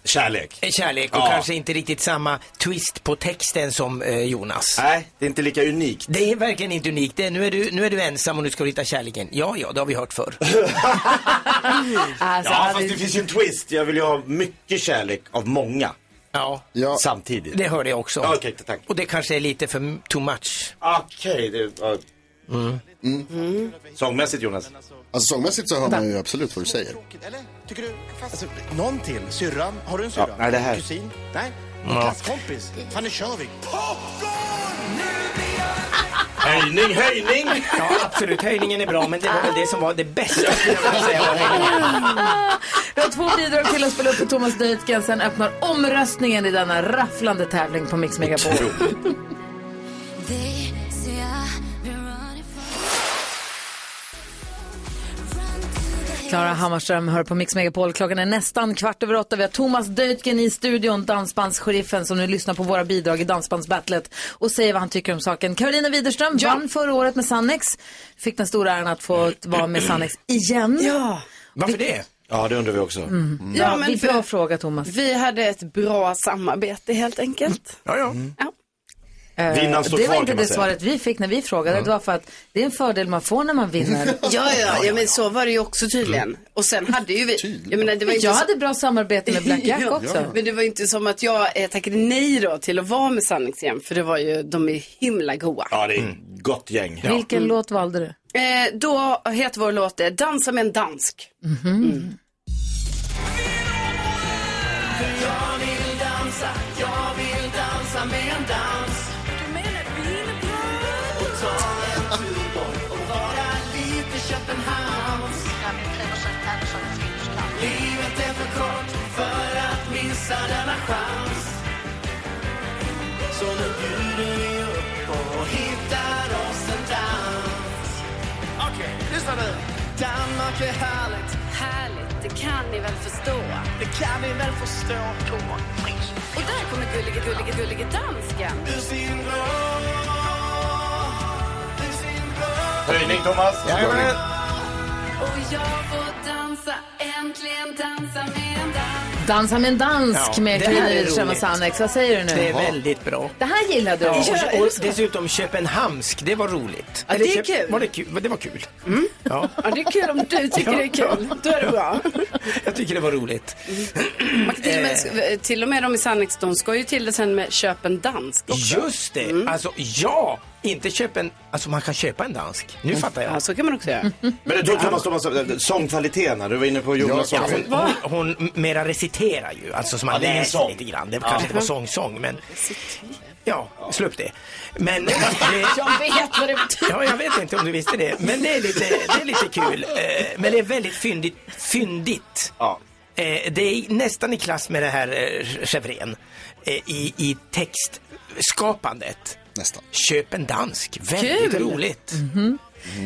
Kärlek. Eh, Kärlek och Ja. kanske inte riktigt samma twist på texten som eh, Jonas. Nej, det är inte lika unikt. Det är verkligen inte unikt. Det är, nu, är du, nu är du ensam och nu ska du hitta kärleken. Ja, ja, det har vi hört förr. Alltså, Ja, fast det finns ju en twist. Jag vill ju ha mycket kärlek av många. Ja, Samtidigt. det hörde jag också. Ja, Okej, tack. Och det kanske är lite för too much. Okej, det... ja. Mm. Sångmässigt Jonas? Alltså sångmässigt så hör man ju absolut vad du säger. Tycker du? Alltså, någon till? Syrran? Har du en syrra? Ja, nej, det här. Kusin? Nej? Ja. Klasskompis? Fan, nu kör vi! Höjning, höjning! Ja, absolut. Höjningen är bra, men det var väl det som var det bästa skulle jag vilja säga. var höjningen. Vi har två bidrag till att spela upp för Thomas Deutgen. Sen öppnar omröstningen i denna rafflande tävling på Mix Megapol. Klara Hammarström hör på Mix Megapol. Klockan är nästan kvart över åtta. Vi har Thomas Deutgen i studion, dansbandsheriffen som nu lyssnar på våra bidrag i Dansbandsbattlet och säger vad han tycker om saken. Carolina Widerström vann förra året med Sannex. Fick den stora äran att få vara med Sannex igen. Ja. Varför det? Ja, det undrar vi också. Mm. Ja, Ja, men bra fråga Thomas. Vi hade ett bra samarbete helt enkelt. Ja, ja. Eh, Vinnaren står det var kvar, inte kan man det svaret vi fick när vi frågade. Det var för att det är en fördel man får när man vinner. Ja, ja, ja, men så var det ju också tydligen. Och sen hade ju vi... Jag, menar, det var inte Jag så- hade bra samarbete med Black Jack Ja, också. Men det var ju inte som att jag eh, tackade nej då till att vara med igen. För det var ju, de är himla goa. Ja, det är ett gott gäng. Vilken låt valde du? Eh, då heter vår låt eh, Dansa med en dansk. Mm. Chans. Så nu bjuder vi upp och hittar oss en dans. Okej, lyssna nu. Danmark är härligt. Härligt, det kan ni väl förstå? Det kan vi väl förstå. Och där kommer gullige, gullige, gullige dansken. Ur sin vrå. Höjning Thomas. Jajamän. Och jag får dansa, äntligen dansa med. Dansa med en dansk Ja, med och roligt. Sannex. Vad säger du nu? Det är väldigt bra. Det här gillade du. Ja, och, och dessutom Köpenhamnsk, det var roligt. Ja, det är kul. Var det, kul? Det var kul. Ja, Ja, det är kul om du tycker det är kul. Då är det bra. jag tycker det var roligt. Kan till, och med, till och med de i Sannex, de ska ju till det sen med köp en dansk också. Just det, alltså ja, inte köpa en, alltså man kan köpa en dansk. Nu fattar jag. Ja, så kan man också göra. Men då Thomas, Thomas, sångkvaliteten, här, du var inne på Jonas Ja, sång. hon, hon, hon mera reciterar ju, alltså som man Ja, det är en läser sång. lite grann. Det Ja. kanske inte var sång-sång, men ja, slå upp det. Men det, Jag vet vad det betyder. Ja, jag vet inte om du visste det, men det är lite, det är lite kul. Eh, Men det är väldigt fyndigt. fyndigt. Ja. Eh, Det är nästan i klass med det här eh, Chevren eh, i, i textskapandet. Nästan. Köp en dansk, väldigt Kul. roligt.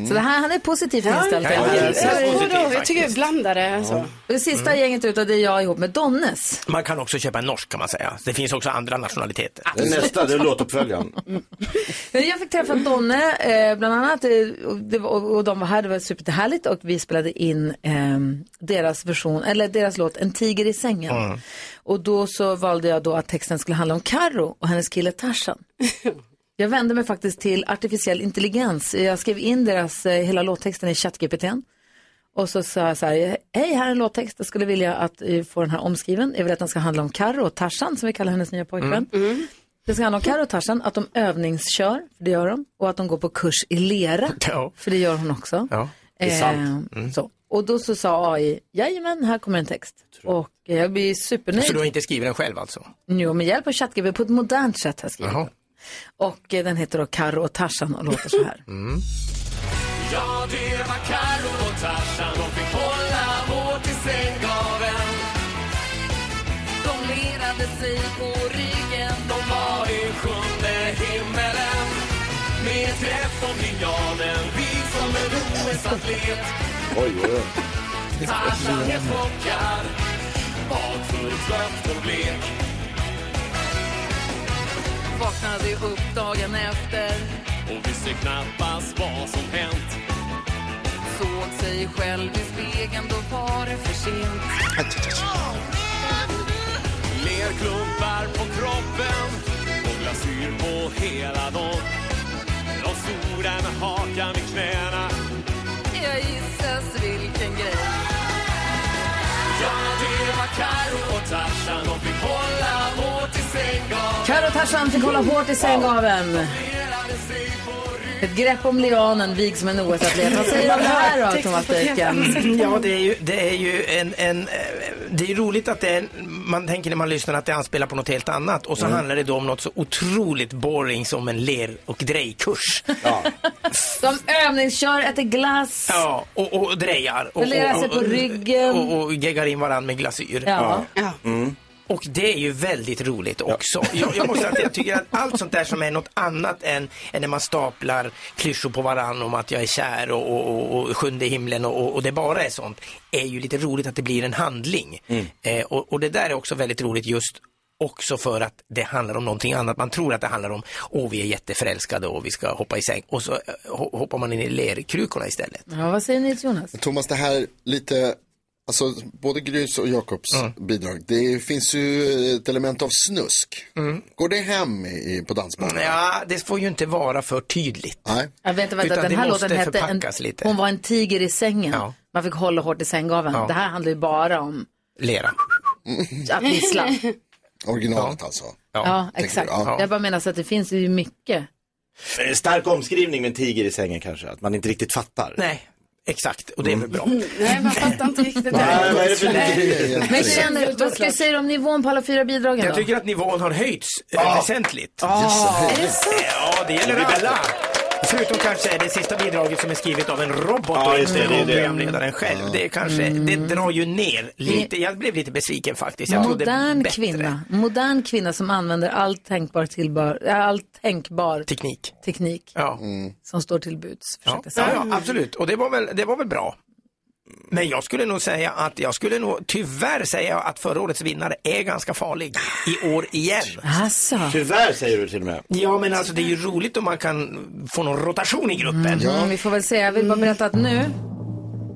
Så det här, han är positivt Ja, inställd. ja, ja, ja, då, jag tycker vi blandade så. Och det sista gänget utav det är jag ihop med Donnes. Man kan också köpa en norsk kan man säga. Det finns också andra nationaliteter. Det nästa, det är låtuppföljaren. Men Jag fick träffa Donne eh, bland annat eh, och, det var, och, och de var här, det var superhärligt och vi spelade in eh, deras version, eller deras låt En tiger i sängen. Mm. Och då så valde jag då att texten skulle handla om Karo och hennes kille Tarzan. Jag vände mig faktiskt till artificiell intelligens. Jag skrev in deras eh, hela låttexten i ChatGPT. Och så sa jag så här, hej här är en låttext, jag skulle vilja att eh, få den här omskriven. Jag vill att den ska handla om Karo och Tarzan som vi kallar hennes nya pojkvän. Det ska handla om Karo och Tarzan, att de övningskör, för det gör de, och att de går på kurs i lera, Ja. för det gör hon också. Ja, det är sant. Eh, så. Och då så sa AI, jajamän, här kommer en text. Och eh, jag blir supernöjd. Så du har inte skrivit den själv alltså? Jo, med hjälp av ChatGPT på ett modernt sätt har jag skrivit. Jaha. Och eh, den heter då Karo och Tarzan och låter så här. Ja, det var Karo och Tarzan, de fick hålla hårt i sänggaveln. De sig på ryggen. De var i sjunde himmelen. Med grepp om linjalen, vit som en OS-atlet. Oj, oj, oj. Tarzan helt chockad, bakfull, trött och blek. Vaknade upp dagen efter, Och visste knappast vad som hänt. såg sig själv i spegeln, då var det för sent. Lerklumpar på kroppen och glasyr på hela dagen. De där med hakan i knäna. Jag gissas vilken grej. Ja, det var Karo och Tarzan. De fick sänggaveln. Karo Tarzan fick hålla hårt i sänggaveln. Ett grepp om lianen, vig som en OS-atlet. Vad säger du om det här då, Thomas Dijken? Ja, det är ju, det är ju en, en, eh, det är ju roligt att det är, man tänker när man lyssnar att det anspelar på något helt annat och så Mm. handlar det då om något så otroligt boring som en ler och drejkurs. Ja. De övningskör, äter glass. Ja, och, och drejar. Och, och, sig på och, ryggen. Och, och geggar in varandra med glasyr. Ja. Mm. Och det är ju väldigt roligt också. Jag, jag måste säga att jag tycker att allt sånt där som är något annat än, än när man staplar klyschor på varandra om att jag är kär och, och, och, sjunde himlen och, och, det bara är sånt, är ju lite roligt att det blir en handling. Eh, och, och det där är också väldigt roligt just också för att det handlar om någonting annat. Man tror att det handlar om, åh vi är jätteförälskade och vi ska hoppa i säng och så eh, ho- hoppar man in i lerkrukorna istället. Ja, vad säger ni Jonas? Thomas, det här lite, alltså både Grys och Jakobs bidrag, det finns ju ett element av snusk. Går det hem i, på dansbanan? Ja, det får ju inte vara för tydligt. Nej. Ja, vänta, vänta, Utan den här låten hette en, lite. Hon var en tiger i sängen. Ja. Man fick hålla hårt i sänggaveln. Ja. Det här handlar ju bara om Lera. att vissla. Originalet alltså. Ja, exakt. Ja. Jag bara menar så att det finns ju mycket. Eh, Stark omskrivning med en tiger i sängen kanske, att man inte riktigt fattar. Nej, exakt. Och det är väl bra. Nej, man fattar inte riktigt det. Nej, Nej. Men känner, vad ska jag säga om nivån på alla fyra bidragen Jag då? tycker att nivån har höjts eh, väsentligt. Ah. Är det sant? Ja, det gäller alla. Förutom kanske det sista bidraget som är skrivet av en robot Ja, och just det, inte det av det. programledaren själv. Det, är kanske, det drar ju ner lite. Jag blev lite besviken faktiskt. Jag Modern kvinna. Modern kvinna som använder all tänkbar, tillbar, äh, all tänkbar teknik, teknik Ja. som står till buds. Ja, ja, absolut. Och det var, väl, det var väl bra. Men jag skulle nog säga att jag skulle nog tyvärr säga att förra årets vinnare är ganska farlig i år igen. Alltså. Tyvärr säger du till och med. Ja, men alltså det är ju roligt om man kan få någon rotation i gruppen. Mm, vi får väl se. Jag vill bara berätta att nu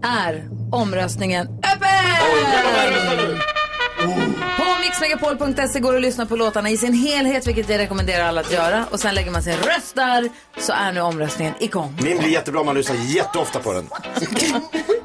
är omröstningen öppen! På mixmegapol.se går det att lyssna på låtarna i sin helhet, vilket jag rekommenderar alla att göra. Och sen lägger man sin röst där, så är nu omröstningen igång. Min blir jättebra om man lyssnar jätteofta på den.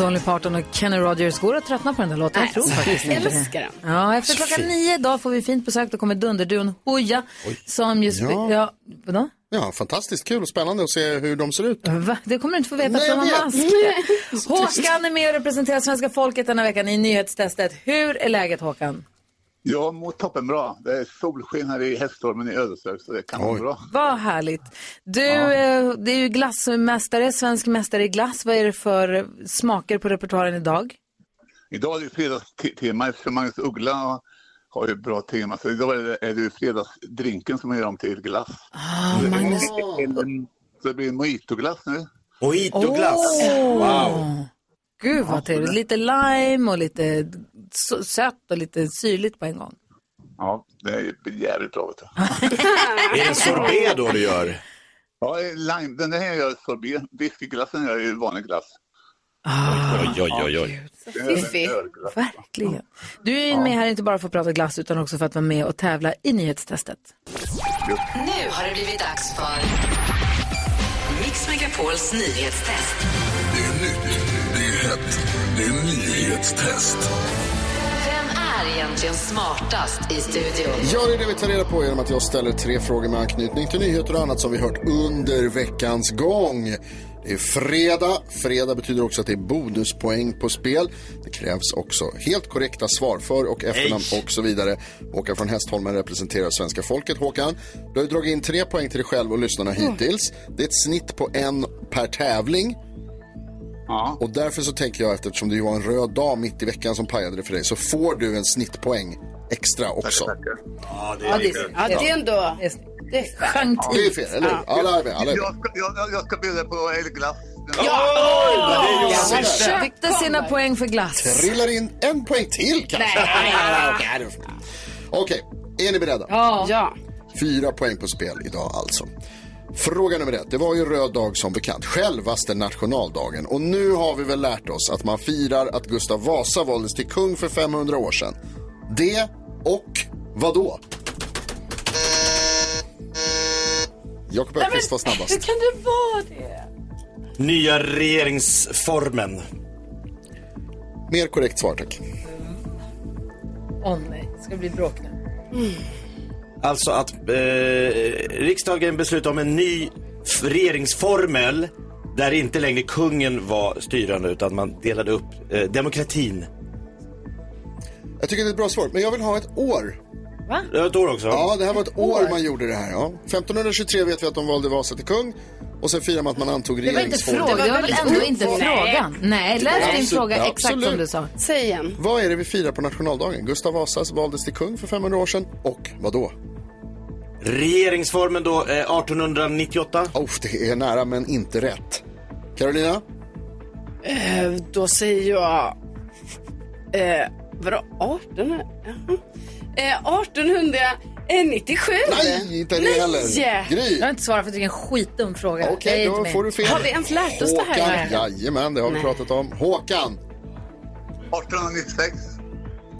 Dolly Parton och Kenny Rogers går att tröttna på den där låten. Jag tror faktiskt jag inte det. älskar den. Ja, efter klockan nio idag får vi fint besök. Då kommer Dunderduon Hooja som ju... spe- Ja. Ja, vadå? Ja, fantastiskt kul och spännande att se hur de ser ut. Va? Det kommer du inte få veta Nej, för de vet. mask. Håkan är med och representerar svenska folket denna veckan i nyhetstestet. Hur är läget Håkan? Ja, mot toppen bra. Det är solsken här i Häststormen i Ödeshög så det kan vara bra. Vad härligt. Du, eh, det är ju glassmästare, svensk mästare i glass. Vad är det för smaker på repertoaren idag? Idag är det fredagstema eftersom Magnus Uggla har ju bra tema. Så idag är det, är det fredagsdrinken som man gör om till glass. Ah, så, Magnus. så det blir en mojitoglass nu. Mojitoglass? Åh! Gud vad trevligt. Lite lime och lite sött och lite syrligt på en gång. Ja, det är jävligt bra. Vet du. Är det en sorbet då du gör? Ja, lime, den här gör sorbet. Whiskyglassen gör ju vanlig glass. Oj, oj, oj, oj. Fiffig. Verkligen. Du är ju med här inte bara för att prata glass utan också för att vara med och tävla i nyhetstestet. Nu har det blivit dags för Mix Megapols nyhetstest. Det är nytt, det är hett, det är nyhetstest. Är egentligen smartast i studion? Ja, det är det vi tar reda på genom att jag ställer tre frågor med anknytning till nyheter och annat som vi hört under veckans gång. Det är fredag. Fredag betyder också att det är bonuspoäng på spel. Det krävs också helt korrekta svar, för och efternamn Nej. och så vidare. Håkan från Hästholmen representerar svenska folket. Håkan, du har ju dragit in tre poäng till dig själv och lyssnarna hittills. Det är ett snitt på en per tävling. Och därför så tänker jag, eftersom det var en röd dag mitt i veckan som pajade det för dig, så får du en snittpoäng extra också. Ja, Ja, det är, ja, det är ändå... Det är fair. Det är fel, eller hur? Alla är med. Alla är med. Jag ska, jag, jag ska bjuda på elglass. Han köpte sina poäng för glass. Trillar in en poäng till kanske. Nej. Okej, det är för- Okej, är ni beredda? Ja. ja. Fyra poäng på spel idag alltså. Fråga nummer ett. Det var ju röd dag som bekant. Självaste nationaldagen. Och nu har vi väl lärt oss att man firar att Gustav Vasa valdes till kung för 500 år sedan. Det och vad då? Jakob Öqvist var snabbast. Hur kan det vara det? Nya regeringsformen. Mer korrekt svar tack. Åh nej, ska det bli bråk nu? Alltså att eh, riksdagen beslutade om en ny regeringsformel där inte längre kungen var styrande utan man delade upp eh, demokratin. Jag tycker det är ett bra svar, men jag vill ha ett år. Va? Det var ett år också. Ja, det här var ett år man gjorde det här. Ja. 1523 vet vi att de valde Vasa till kung. Och sen firar man att man antog Det var inte regeringsformen. frågan, det var väl ändå inte Nej. frågan? Nej, läs din fråga exakt som absolut. du sa. Säg igen. Vad är det vi firar på nationaldagen? Gustav Vasas valdes till kung för 500 år sedan. Och vad då? Regeringsformen då, eh, 1898. Oh, det är nära men inte rätt. Carolina? Eh, då säger jag... Eh, vadå? 1800? Jaha. Eh, 1897? Nej, inte det heller. Gry. Jag har inte svarat för att det är en skitdum fråga. Okej, då får du fel. Har vi ens lärt oss det här? Håkan, jajamän, det har vi Nej. pratat om. Håkan? 1896.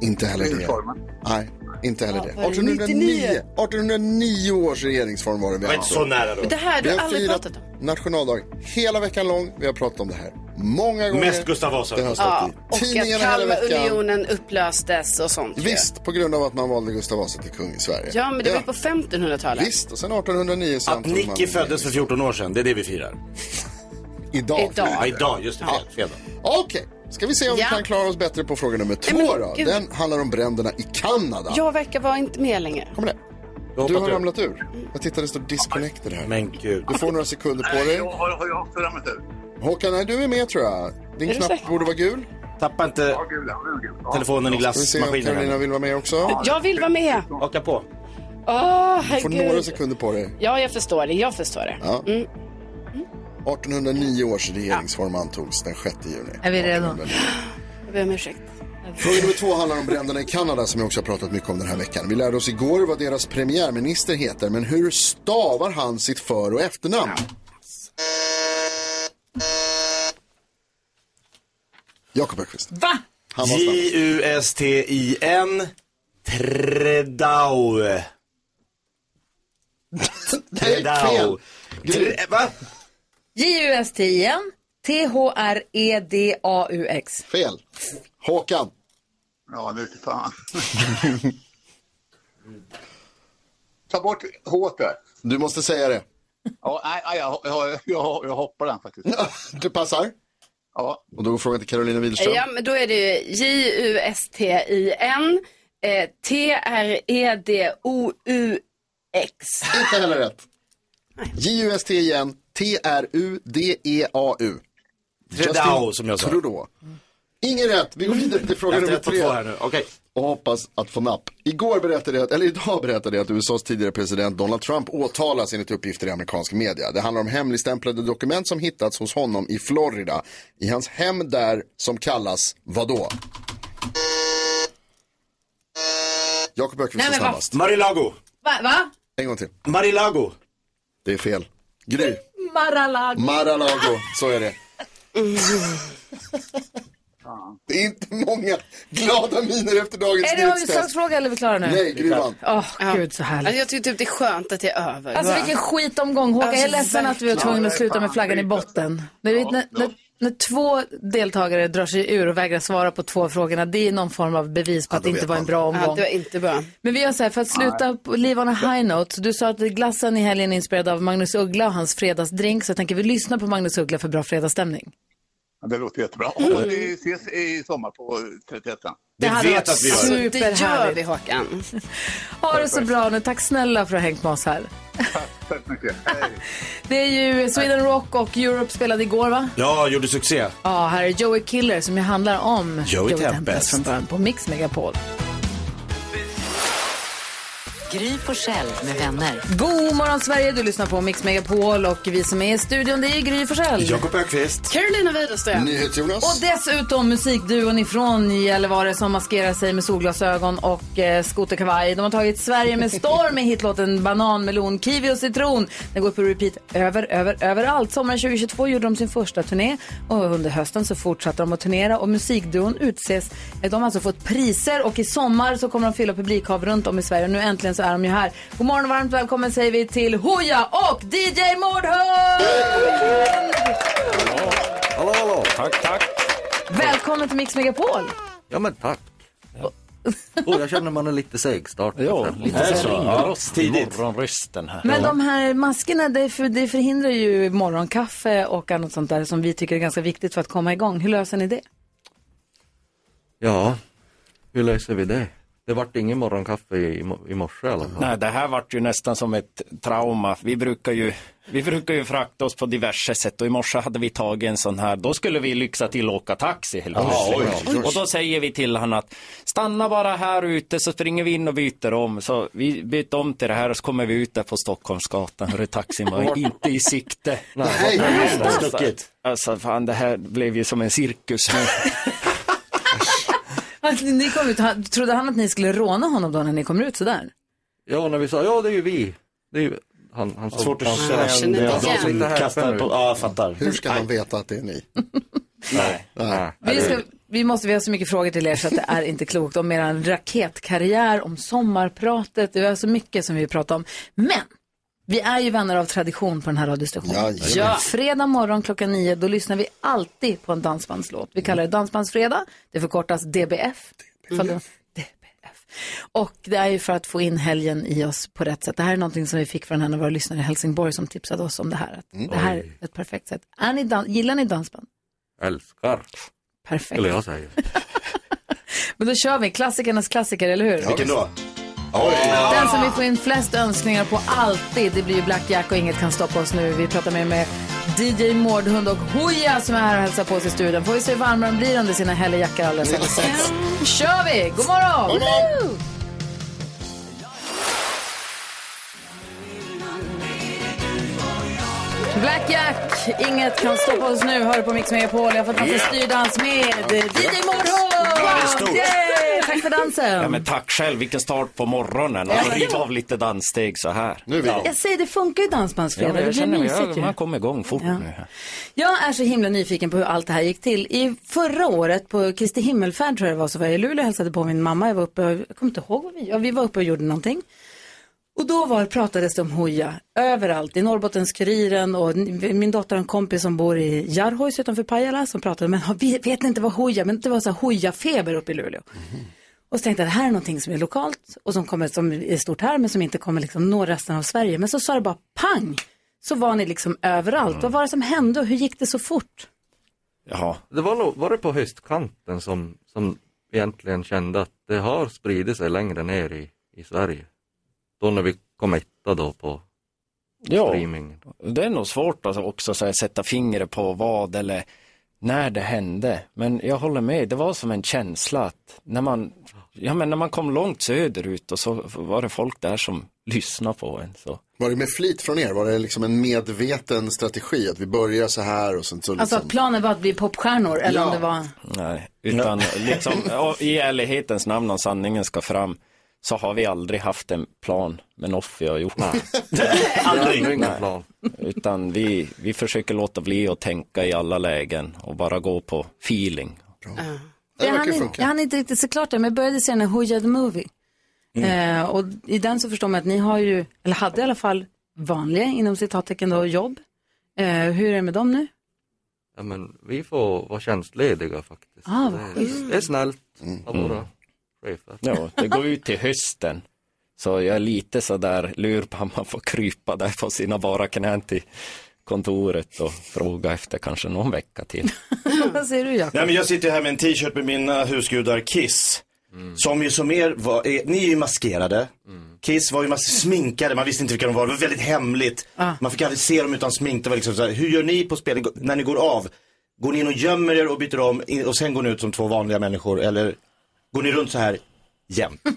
Inte heller det. Regeringsformen. Nej, inte heller det. var det 1809. 99? 1809 års regeringsform var det vi Det var inte ansåg. så nära då. Det här du har aldrig pratat om. nationaldagen hela veckan lång. Vi har pratat om det här många gånger. Mest Gustav Vasa. Det har stått Ja, i och att tidningarna hela veckan. Kalmarunionen upplöstes och sånt. ju. Visst, på grund av att man valde Gustav Vasa till kung i Sverige. Ja, men det var ju på 1500-talet. Visst, och sen 1809 så Att antog man... Nicky föddes för 14 år sedan, det är det vi firar. Idag. Idag. Ja, idag, just det. Fel, fel då. Okej, ska vi se om Ja. vi kan klara oss bättre på fråga nummer två men då. gud. Den handlar om bränderna i Kanada. Jag verkar vara inte med längre. Kommer det? Du har ramlat ur. Jag tittar, det står disconnected här. Men gud. Du får några sekunder på Nej, dig. jag har, har jag också ramlat ur. Håkan, nej, du är med tror jag. Din knapp säker? borde vara gul. Tappa inte Ja, gud, ja, gud. Ja. telefonen i Ska vi se om glassmaskinen. Carolina här. vill vara med också. Jag vill vara med. Haka på. Åh, Du får några sekunder på dig. Ja, jag förstår det. Jag förstår det. Ja. Mm. 1809 års regeringsform antogs den 6 juni. Är vi redo? 1809. Jag ber om ursäkt. Fråga nummer två handlar om bränderna i Kanada som vi också har pratat mycket om den här veckan. Vi lärde oss igår vad deras premiärminister heter, men hur stavar han sitt för och efternamn? Jakob Öqvist. Va? Han var snabb. J-U-S-T-I-N. Tredau. Nej, Tredau. fel. Tre, va? J-U-S-T-I-N. T-H-R-E-D-A-U-X. Fel. Håkan. Ja, nu till fan. Ta bort H där. Du måste säga det. Ja, nej, jag, jag, jag, jag hoppar den faktiskt. Du passar. Ja. Och då går frågan till Carolina Wihlström. Ja, men då är det J-U-S-T-I-N. Eh, T-R-E-D-O-U-X. Inte heller rätt. J-U-S-T-I-N. T-R-U-D-E-A-U. Tredau, som jag sa. Trudeau. Ingen rätt. Vi går vidare till fråga nummer tre. här nu. Okej. Och hoppas att få napp. Igår berättade jag, eller idag berättade jag att USAs tidigare president Donald Trump åtalas enligt uppgifter i amerikansk media. Det handlar om hemligstämplade dokument som hittats hos honom i Florida. I hans hem där som kallas vadå? Jakob Öqvist är snabbast. Marilago. Va? Va? En gång till. Marilago. Det är fel. Gry. Maralago. Mar-a-Lago, så är det. Det är inte många glada miner efter dagens Är det nyhetstest. avslagsfråga eller är vi klara nu? Nej, Gry vann. Åh, gud så härligt. Alltså, jag tycker typ det är skönt att det är över. Alltså vilken skitomgång Håkan. jag är Alltså, ledsen att vi var tvungna att sluta med flaggan i botten. När, vi, när, när, när två deltagare drar sig ur och vägrar svara på två frågorna, det är någon form av bevis på att det inte var en bra Ja, omgång. det var inte bra. Men vi gör så här, för att sluta på live on a high note, du sa att glassen i helgen är inspirerad av Magnus Uggla och hans fredagsdrink, så jag tänker vi lyssnar på Magnus Uggla för bra fredagsstämning. Det låter jättebra. Och vi ses i sommar på 31. Det hade vet varit att vi gör. Det gör superhärligt. vi Håkan. Ha det så bra nu. Tack snälla för att ha hängt med oss här. Tack så mycket. Hej. Det är ju Sweden Rock och Europe spelade igår va? Ja, gjorde succé. Ja, här är Joey Killer som ju handlar om Joey Tempest. från början på Mix Megapol. Gry Forssell med vänner. God morgon Sverige, du lyssnar på Mix Megapol och vi som är i studion det är Gry Forssell. Jakob Ökvist. Carolina Widerström. NyhetsJonas. Och dessutom musikduon ifrån Gällivare som maskerar sig med solglasögon och eh, skoterkavaj. De har tagit Sverige med storm med hitlåten Banan, melon, kiwi och citron. Den går på repeat över, över, överallt. Sommaren 2022 gjorde de sin första turné och under hösten så fortsatte de att turnera och musikduon utses. De har alltså fått priser och i sommar så kommer de fylla publikhav runt om i Sverige. Nu äntligen så är de ju här. God morgon och varmt välkommen säger vi till Hooja och DJ Mårdhund! Hallå, hallå. Tack, tack. Välkommen till Mix Megapol! Ja, men tack. Oh, jag känner man är lite seg-start. Ja, lite så. Ringrost Tidigt. morgonrösten här. Men de här maskerna, det, för, det förhindrar ju morgonkaffe och annat sånt där som vi tycker är ganska viktigt för att komma igång. Hur löser ni det? Ja, hur löser vi det? Det vart ingen morgonkaffe i, i morse i alla fall. Nej, det här vart ju nästan som ett trauma. Vi brukar ju, vi brukar ju frakta oss på diverse sätt och i morse hade vi tagit en sån här, då skulle vi lyxa till att åka taxi helt plötsligt. Och då säger vi till honom att stanna bara här ute så springer vi in och byter om. Så vi byter om till det här och så kommer vi ut där på Stockholmsgatan. Hörru, taxin var inte i sikte. Nej. Alltså, Stuckit. Alltså fan, det här blev ju som en cirkus. Alltså, ni kom ut, han- trodde han att ni skulle råna honom då när ni kommer ut sådär? Ja, när vi sa ja, det är ju vi. Det är ju han, han som- Svårt att känna igen det. han- De som kastar på, ja, jag fattar. Hur ska han veta att det är ni? Nej. Nej. Vi, ska, vi måste, vi har så mycket frågor till er så att det är inte klokt. Om er raketkarriär, om sommarpratet, det är så mycket som vi pratar om. Men vi är ju vänner av tradition på den här radiostationen. Jajamän. Ja. Fredag morgon klockan nio, då lyssnar vi alltid på en dansbandslåt. Vi kallar det Dansbandsfredag, det förkortas DBF. DBF. Och det är ju för att få in helgen i oss på rätt sätt. Det här är någonting som vi fick från en av våra lyssnare i Helsingborg som tipsade oss om det här. Att Det här är ett perfekt sätt. Är ni dan- gillar ni dansband? Älskar, Perfekt. skulle jag säga. Men då kör vi klassikernas klassiker, eller hur? Vilken då? Den som vi får in flest önskningar på alltid, det blir ju Black Jack och inget kan stoppa oss nu. Vi pratar med, med DJ Mårdhund och Hooja som är här och hälsar på oss i studion. Får vi se hur varmare de blir under sina helgjackor alldeles strax. Nu kör vi! God morgon! God morgon! Black Jack, inget kan stoppa oss nu. Hör på Mix Megapol. Jag har fått dansa styrdans med DJ. Yay! Tack för dansen! Ja, men tack själv, vilken start på morgonen. Och Ja. så riva av lite danssteg så här. Nu är vi igång. Jag säger det funkar ju Ja, Dansbandsfredag. det jag blir känner mig, mysigt jag, ju. man kommer igång fort Ja. nu. Jag är så himla nyfiken på hur allt det här gick till. I förra året på Kristi himmelfärd tror jag det var så var jag i Luleå och hälsade på min mamma. Jag var uppe, jag kommer inte ihåg vad vi, ja, vi var uppe och gjorde någonting. Och då var, pratades det om hoja överallt, i Norrbottens-Kuriren och min dotter har en kompis som bor i Jarhojs utanför Pajala som pratade, men vi vet inte vad hoja, men det var så här hoja-feber uppe i Luleå. Och så tänkte jag, det här är någonting som är lokalt och som, kommer, som är stort här men som inte kommer liksom nå resten av Sverige. Men så sa det bara pang, så var ni liksom överallt. Vad var det som hände och hur gick det så fort? Jaha. Det var, var det på höstkanten som, som egentligen kände att det har spridit sig längre ner i, i Sverige. Då när vi kom etta då på Ja, streaming. det är nog svårt alltså också så här, sätta fingret på vad eller när det hände. Men jag håller med, det var som en känsla att när man, ja, men när man kom långt söderut och så var det folk där som lyssnade på en. Så. Var det med flit från er? Var det liksom en medveten strategi? Att vi börjar så här och sen så liksom... Alltså att planen var att bli popstjärnor eller om Ja. det var... Nej, utan liksom, i ärlighetens namn om sanningen ska fram så har vi aldrig haft en plan med något vi har gjort. Aldrig. Ingen Nej. plan. Utan vi, vi försöker låta bli att tänka i alla lägen och bara gå på feeling. Det Jag hann, funka. jag hann inte riktigt se klart det, men jag började se den här Hooja the Movie. Eh, och i den så förstår man att ni har ju, eller hade i alla fall vanliga inom citattecken då, jobb. Eh, hur är det med dem nu? Ja, men vi får vara tjänstlediga faktiskt. Ah, vad det, är, det är snällt av Mm. våra chefer. Ja, det går ut till hösten. Så jag är lite sådär lur på att man får krypa där på sina bara knän till kontoret och fråga efter kanske någon vecka till. Vad säger du Jakob? Nej men jag sitter här med en t-shirt med mina husgudar Kiss. Som ju som er var, är, ni är ju maskerade. Kiss var ju mas- sminkade, man visste inte vilka de var. Det var väldigt hemligt. Ah. Man fick aldrig se dem utan smink. Det var liksom så här, hur gör ni på spelning när ni går av? Går ni in och gömmer er och byter om och sen går ni ut som två vanliga människor? Eller går ni runt så här jämt?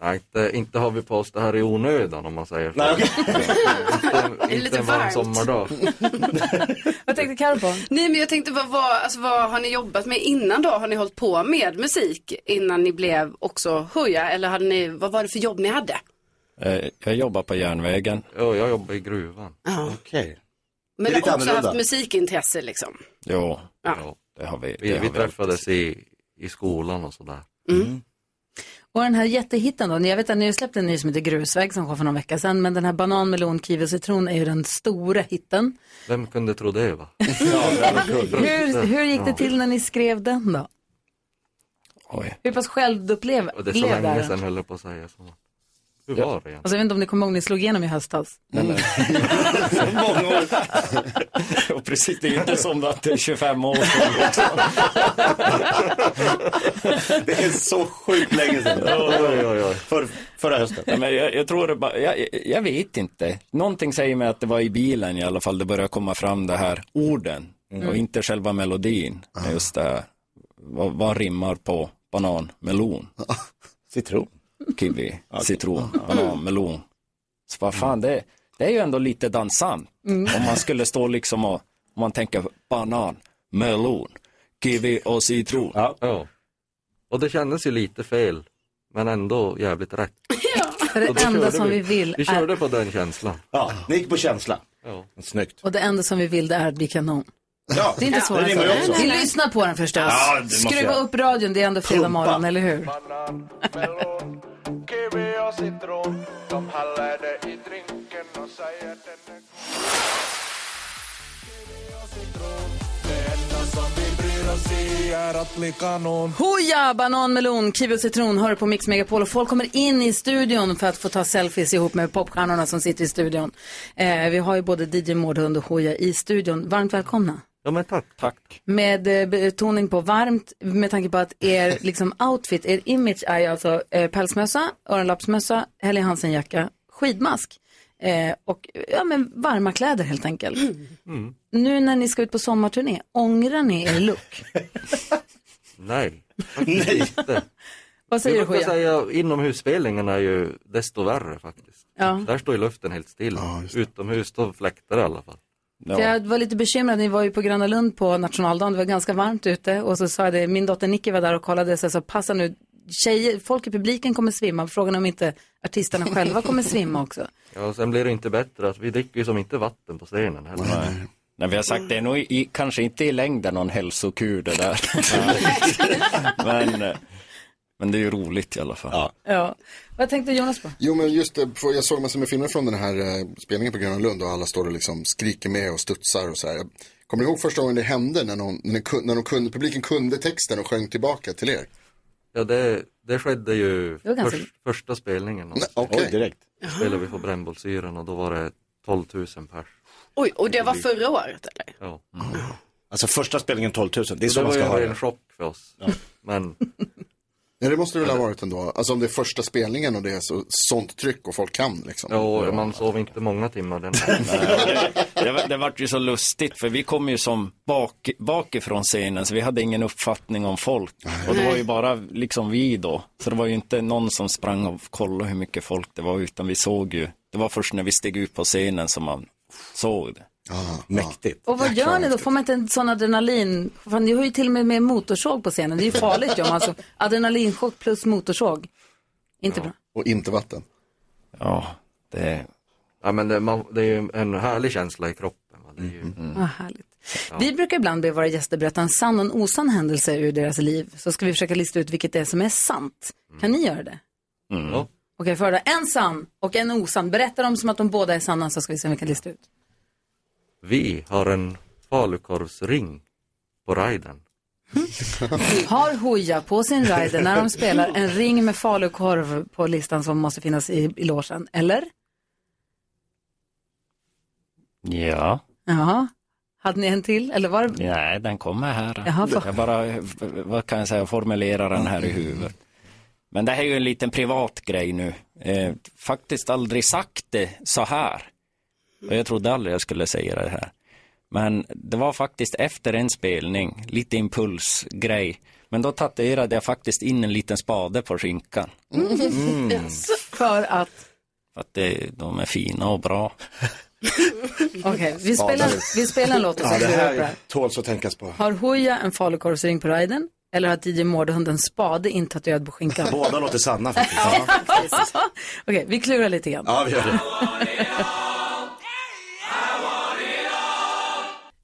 Nej, inte, inte har vi på oss det här i onödan om man säger så. Nej, okej. inte, Det inte lite en varm varmt. sommardag. Vad tänkte Carro på? Nej men jag tänkte vad, vad, alltså, vad har ni jobbat med innan då? Har ni hållit på med musik innan ni blev också Hooja? Eller hade ni, vad var det för jobb ni hade? Eh, Jag jobbar på järnvägen. Ja, jag jobbar i gruvan. Ja. Okej. Men har också haft musikintresse liksom? Jo, Ja. det har vi. det Vi, har vi vi träffades i, i skolan och sådär. Och den här jättehitten då, jag vet att ni har släppt en ny som heter Grusväg som kom för någon vecka sedan, men den här banan, melon, kiwi och citron är ju den stora hitten. Vem kunde tro det va? Hur, hur gick det till när ni skrev den då? Oj. Hur pass självupplevd Och det är så länge den? sedan höll jag på att säga så. Hur var det egentligen? Alltså, jag vet inte om ni kommer ihåg, ni slog igenom i höstas. Många år. Och precis, det är inte som att det är 25 år sedan. Det är så sjukt länge sedan. Oj, oj, oj. För, förra hösten. Ja, men jag, jag tror det bara, jag, jag vet inte. Någonting säger mig att det var i bilen i alla fall det började komma fram det här orden Mm. och inte själva melodin. Just det här, vad, vad rimmar på banan, melon? Citron. Kiwi, citron, banan, melon. Så vad fan, det, det är ju ändå lite dansant. Mm. Om man skulle stå liksom och, om man tänker banan, melon, kiwi och citron. Ja. Och det kändes ju lite fel, men ändå jävligt rätt. För det enda som vi vill Vi är- körde på den känslan. Ja, ni gick på känsla. Ja. Snyggt. Och det enda som vi vill det är att bli kanon. Ja, Det är inte svårare än så. Vi lyssnar på den förstås. Ja, Skruva upp radion, det är ändå fredag morgon, eller hur? Hoja, banan, melon, kiwi och citron hör på Mix Megapol och folk kommer in i studion för att få ta selfies ihop med popstjärnorna som sitter i studion. Eh, vi har ju både DJ Mårdhund och Hoja i studion. Varmt välkomna. Ja men tack. Tack. Med eh, betoning på varmt, med tanke på att er liksom, outfit, er image är ju alltså eh, pälsmössa, öronlappsmössa, Helly Hansen-jacka, skidmask eh, och ja, men varma kläder helt enkelt. Mm. Nu när ni ska ut på sommarturné, ångrar ni er look? Nej, faktiskt Nej. inte. Vad säger du säga inomhusspelningen är ju desto värre faktiskt. Ja. Där står ju luften helt still. Utomhus då fläktar det i alla fall. För jag var lite bekymrad, ni var ju på Gröna Lund på nationaldagen, det var ganska varmt ute och så sa jag det, min dotter Nicky var där och kollade, så jag sa passa nu, tjejer, folk i publiken kommer svimma, frågan är om inte artisterna själva kommer svimma också. Ja, och sen blir det inte bättre att vi dricker ju som inte vatten på scenen heller. Nej. Nej, vi har sagt det är nog i, kanske inte i längden någon hälsokur det där. men, eh, men det är ju roligt i alla fall. Ja. Ja. Vad tänkte Jonas på? Jo men just det, för jag såg massor med filmer från den här eh, spelningen på Gröna Lund och alla står och liksom skriker med och studsar och så här. Kommer ni ihåg första gången det hände när, någon, när, kun- när de kunde, publiken kunde texten och sjöng tillbaka till er? Ja, det, det skedde ju Det var ganska- förs- första spelningen. Nej, okej. Oj, direkt. Då spelade vi på Brännbollsyran och då var det 12 000 pers. Oj, och det var förra året eller? Ja. Alltså första spelningen 12 000, det är Så så det man var ska ju ha en det. chock för oss. Men Ja det måste det väl ha varit ändå. Alltså om det är första spelningen och det är så, sånt tryck och folk kan liksom. ja, man sov inte många timmar den Det, var- det vart ju så lustigt för vi kom ju som bak, bakifrån scenen så vi hade ingen uppfattning om folk. Och det var ju bara liksom vi då. Så det var ju inte någon som sprang och kollade hur mycket folk det var utan vi såg ju. Det var först när vi steg ut på scenen som man såg det. Mäktigt. Och vad gör ni då? Får man inte en sån adrenalin? Fan, ni har ju till och med med motorsåg på scenen, det är ju farligt ju om alltså adrenalinchock plus motorsåg. Inte bra. Och inte vatten. Ja, det... Ja, men det, man, det är ju en härlig känsla i kroppen. va. Det är ju, Vad härligt. Vi brukar ibland be våra gäster berätta en sann och en osann händelse ur deras liv. Så ska vi försöka lista ut vilket det är som är sant. Kan ni göra det? ja. Okej, för En sann och en osann. Berätta dem som att de båda är sanna så ska vi se om vi kan lista ut. Vi har en falukorvsring på riden. Har Hooja på sin rider när de spelar en ring med falukorv på listan som måste finnas i, i logen, eller? Ja. Ja. Hade ni en till? Eller var det... Nej, den kommer här. Jaha, för- Jag bara, vad kan jag säga, formulerar den här i huvudet. Men det här är ju en liten privat grej nu. Eh, faktiskt aldrig sagt det så här. Och jag trodde aldrig jag skulle säga det här. Men det var faktiskt efter en spelning, lite impulsgrej. Men då tatuerade jag faktiskt in en liten spade på skinkan. Mm. För att... För att det, de är fina och bra. Okej, vi, spelar, vi spelar en låt och Ja, sen upp det här tåls att tänkas på. Har Hooja en falukorvsring på riden? Eller har DJ Mårdehund en spade intatuerad på skinkan? Båda låter sanna faktiskt. Okej, vi klurar lite grann. Ja, vi gör det.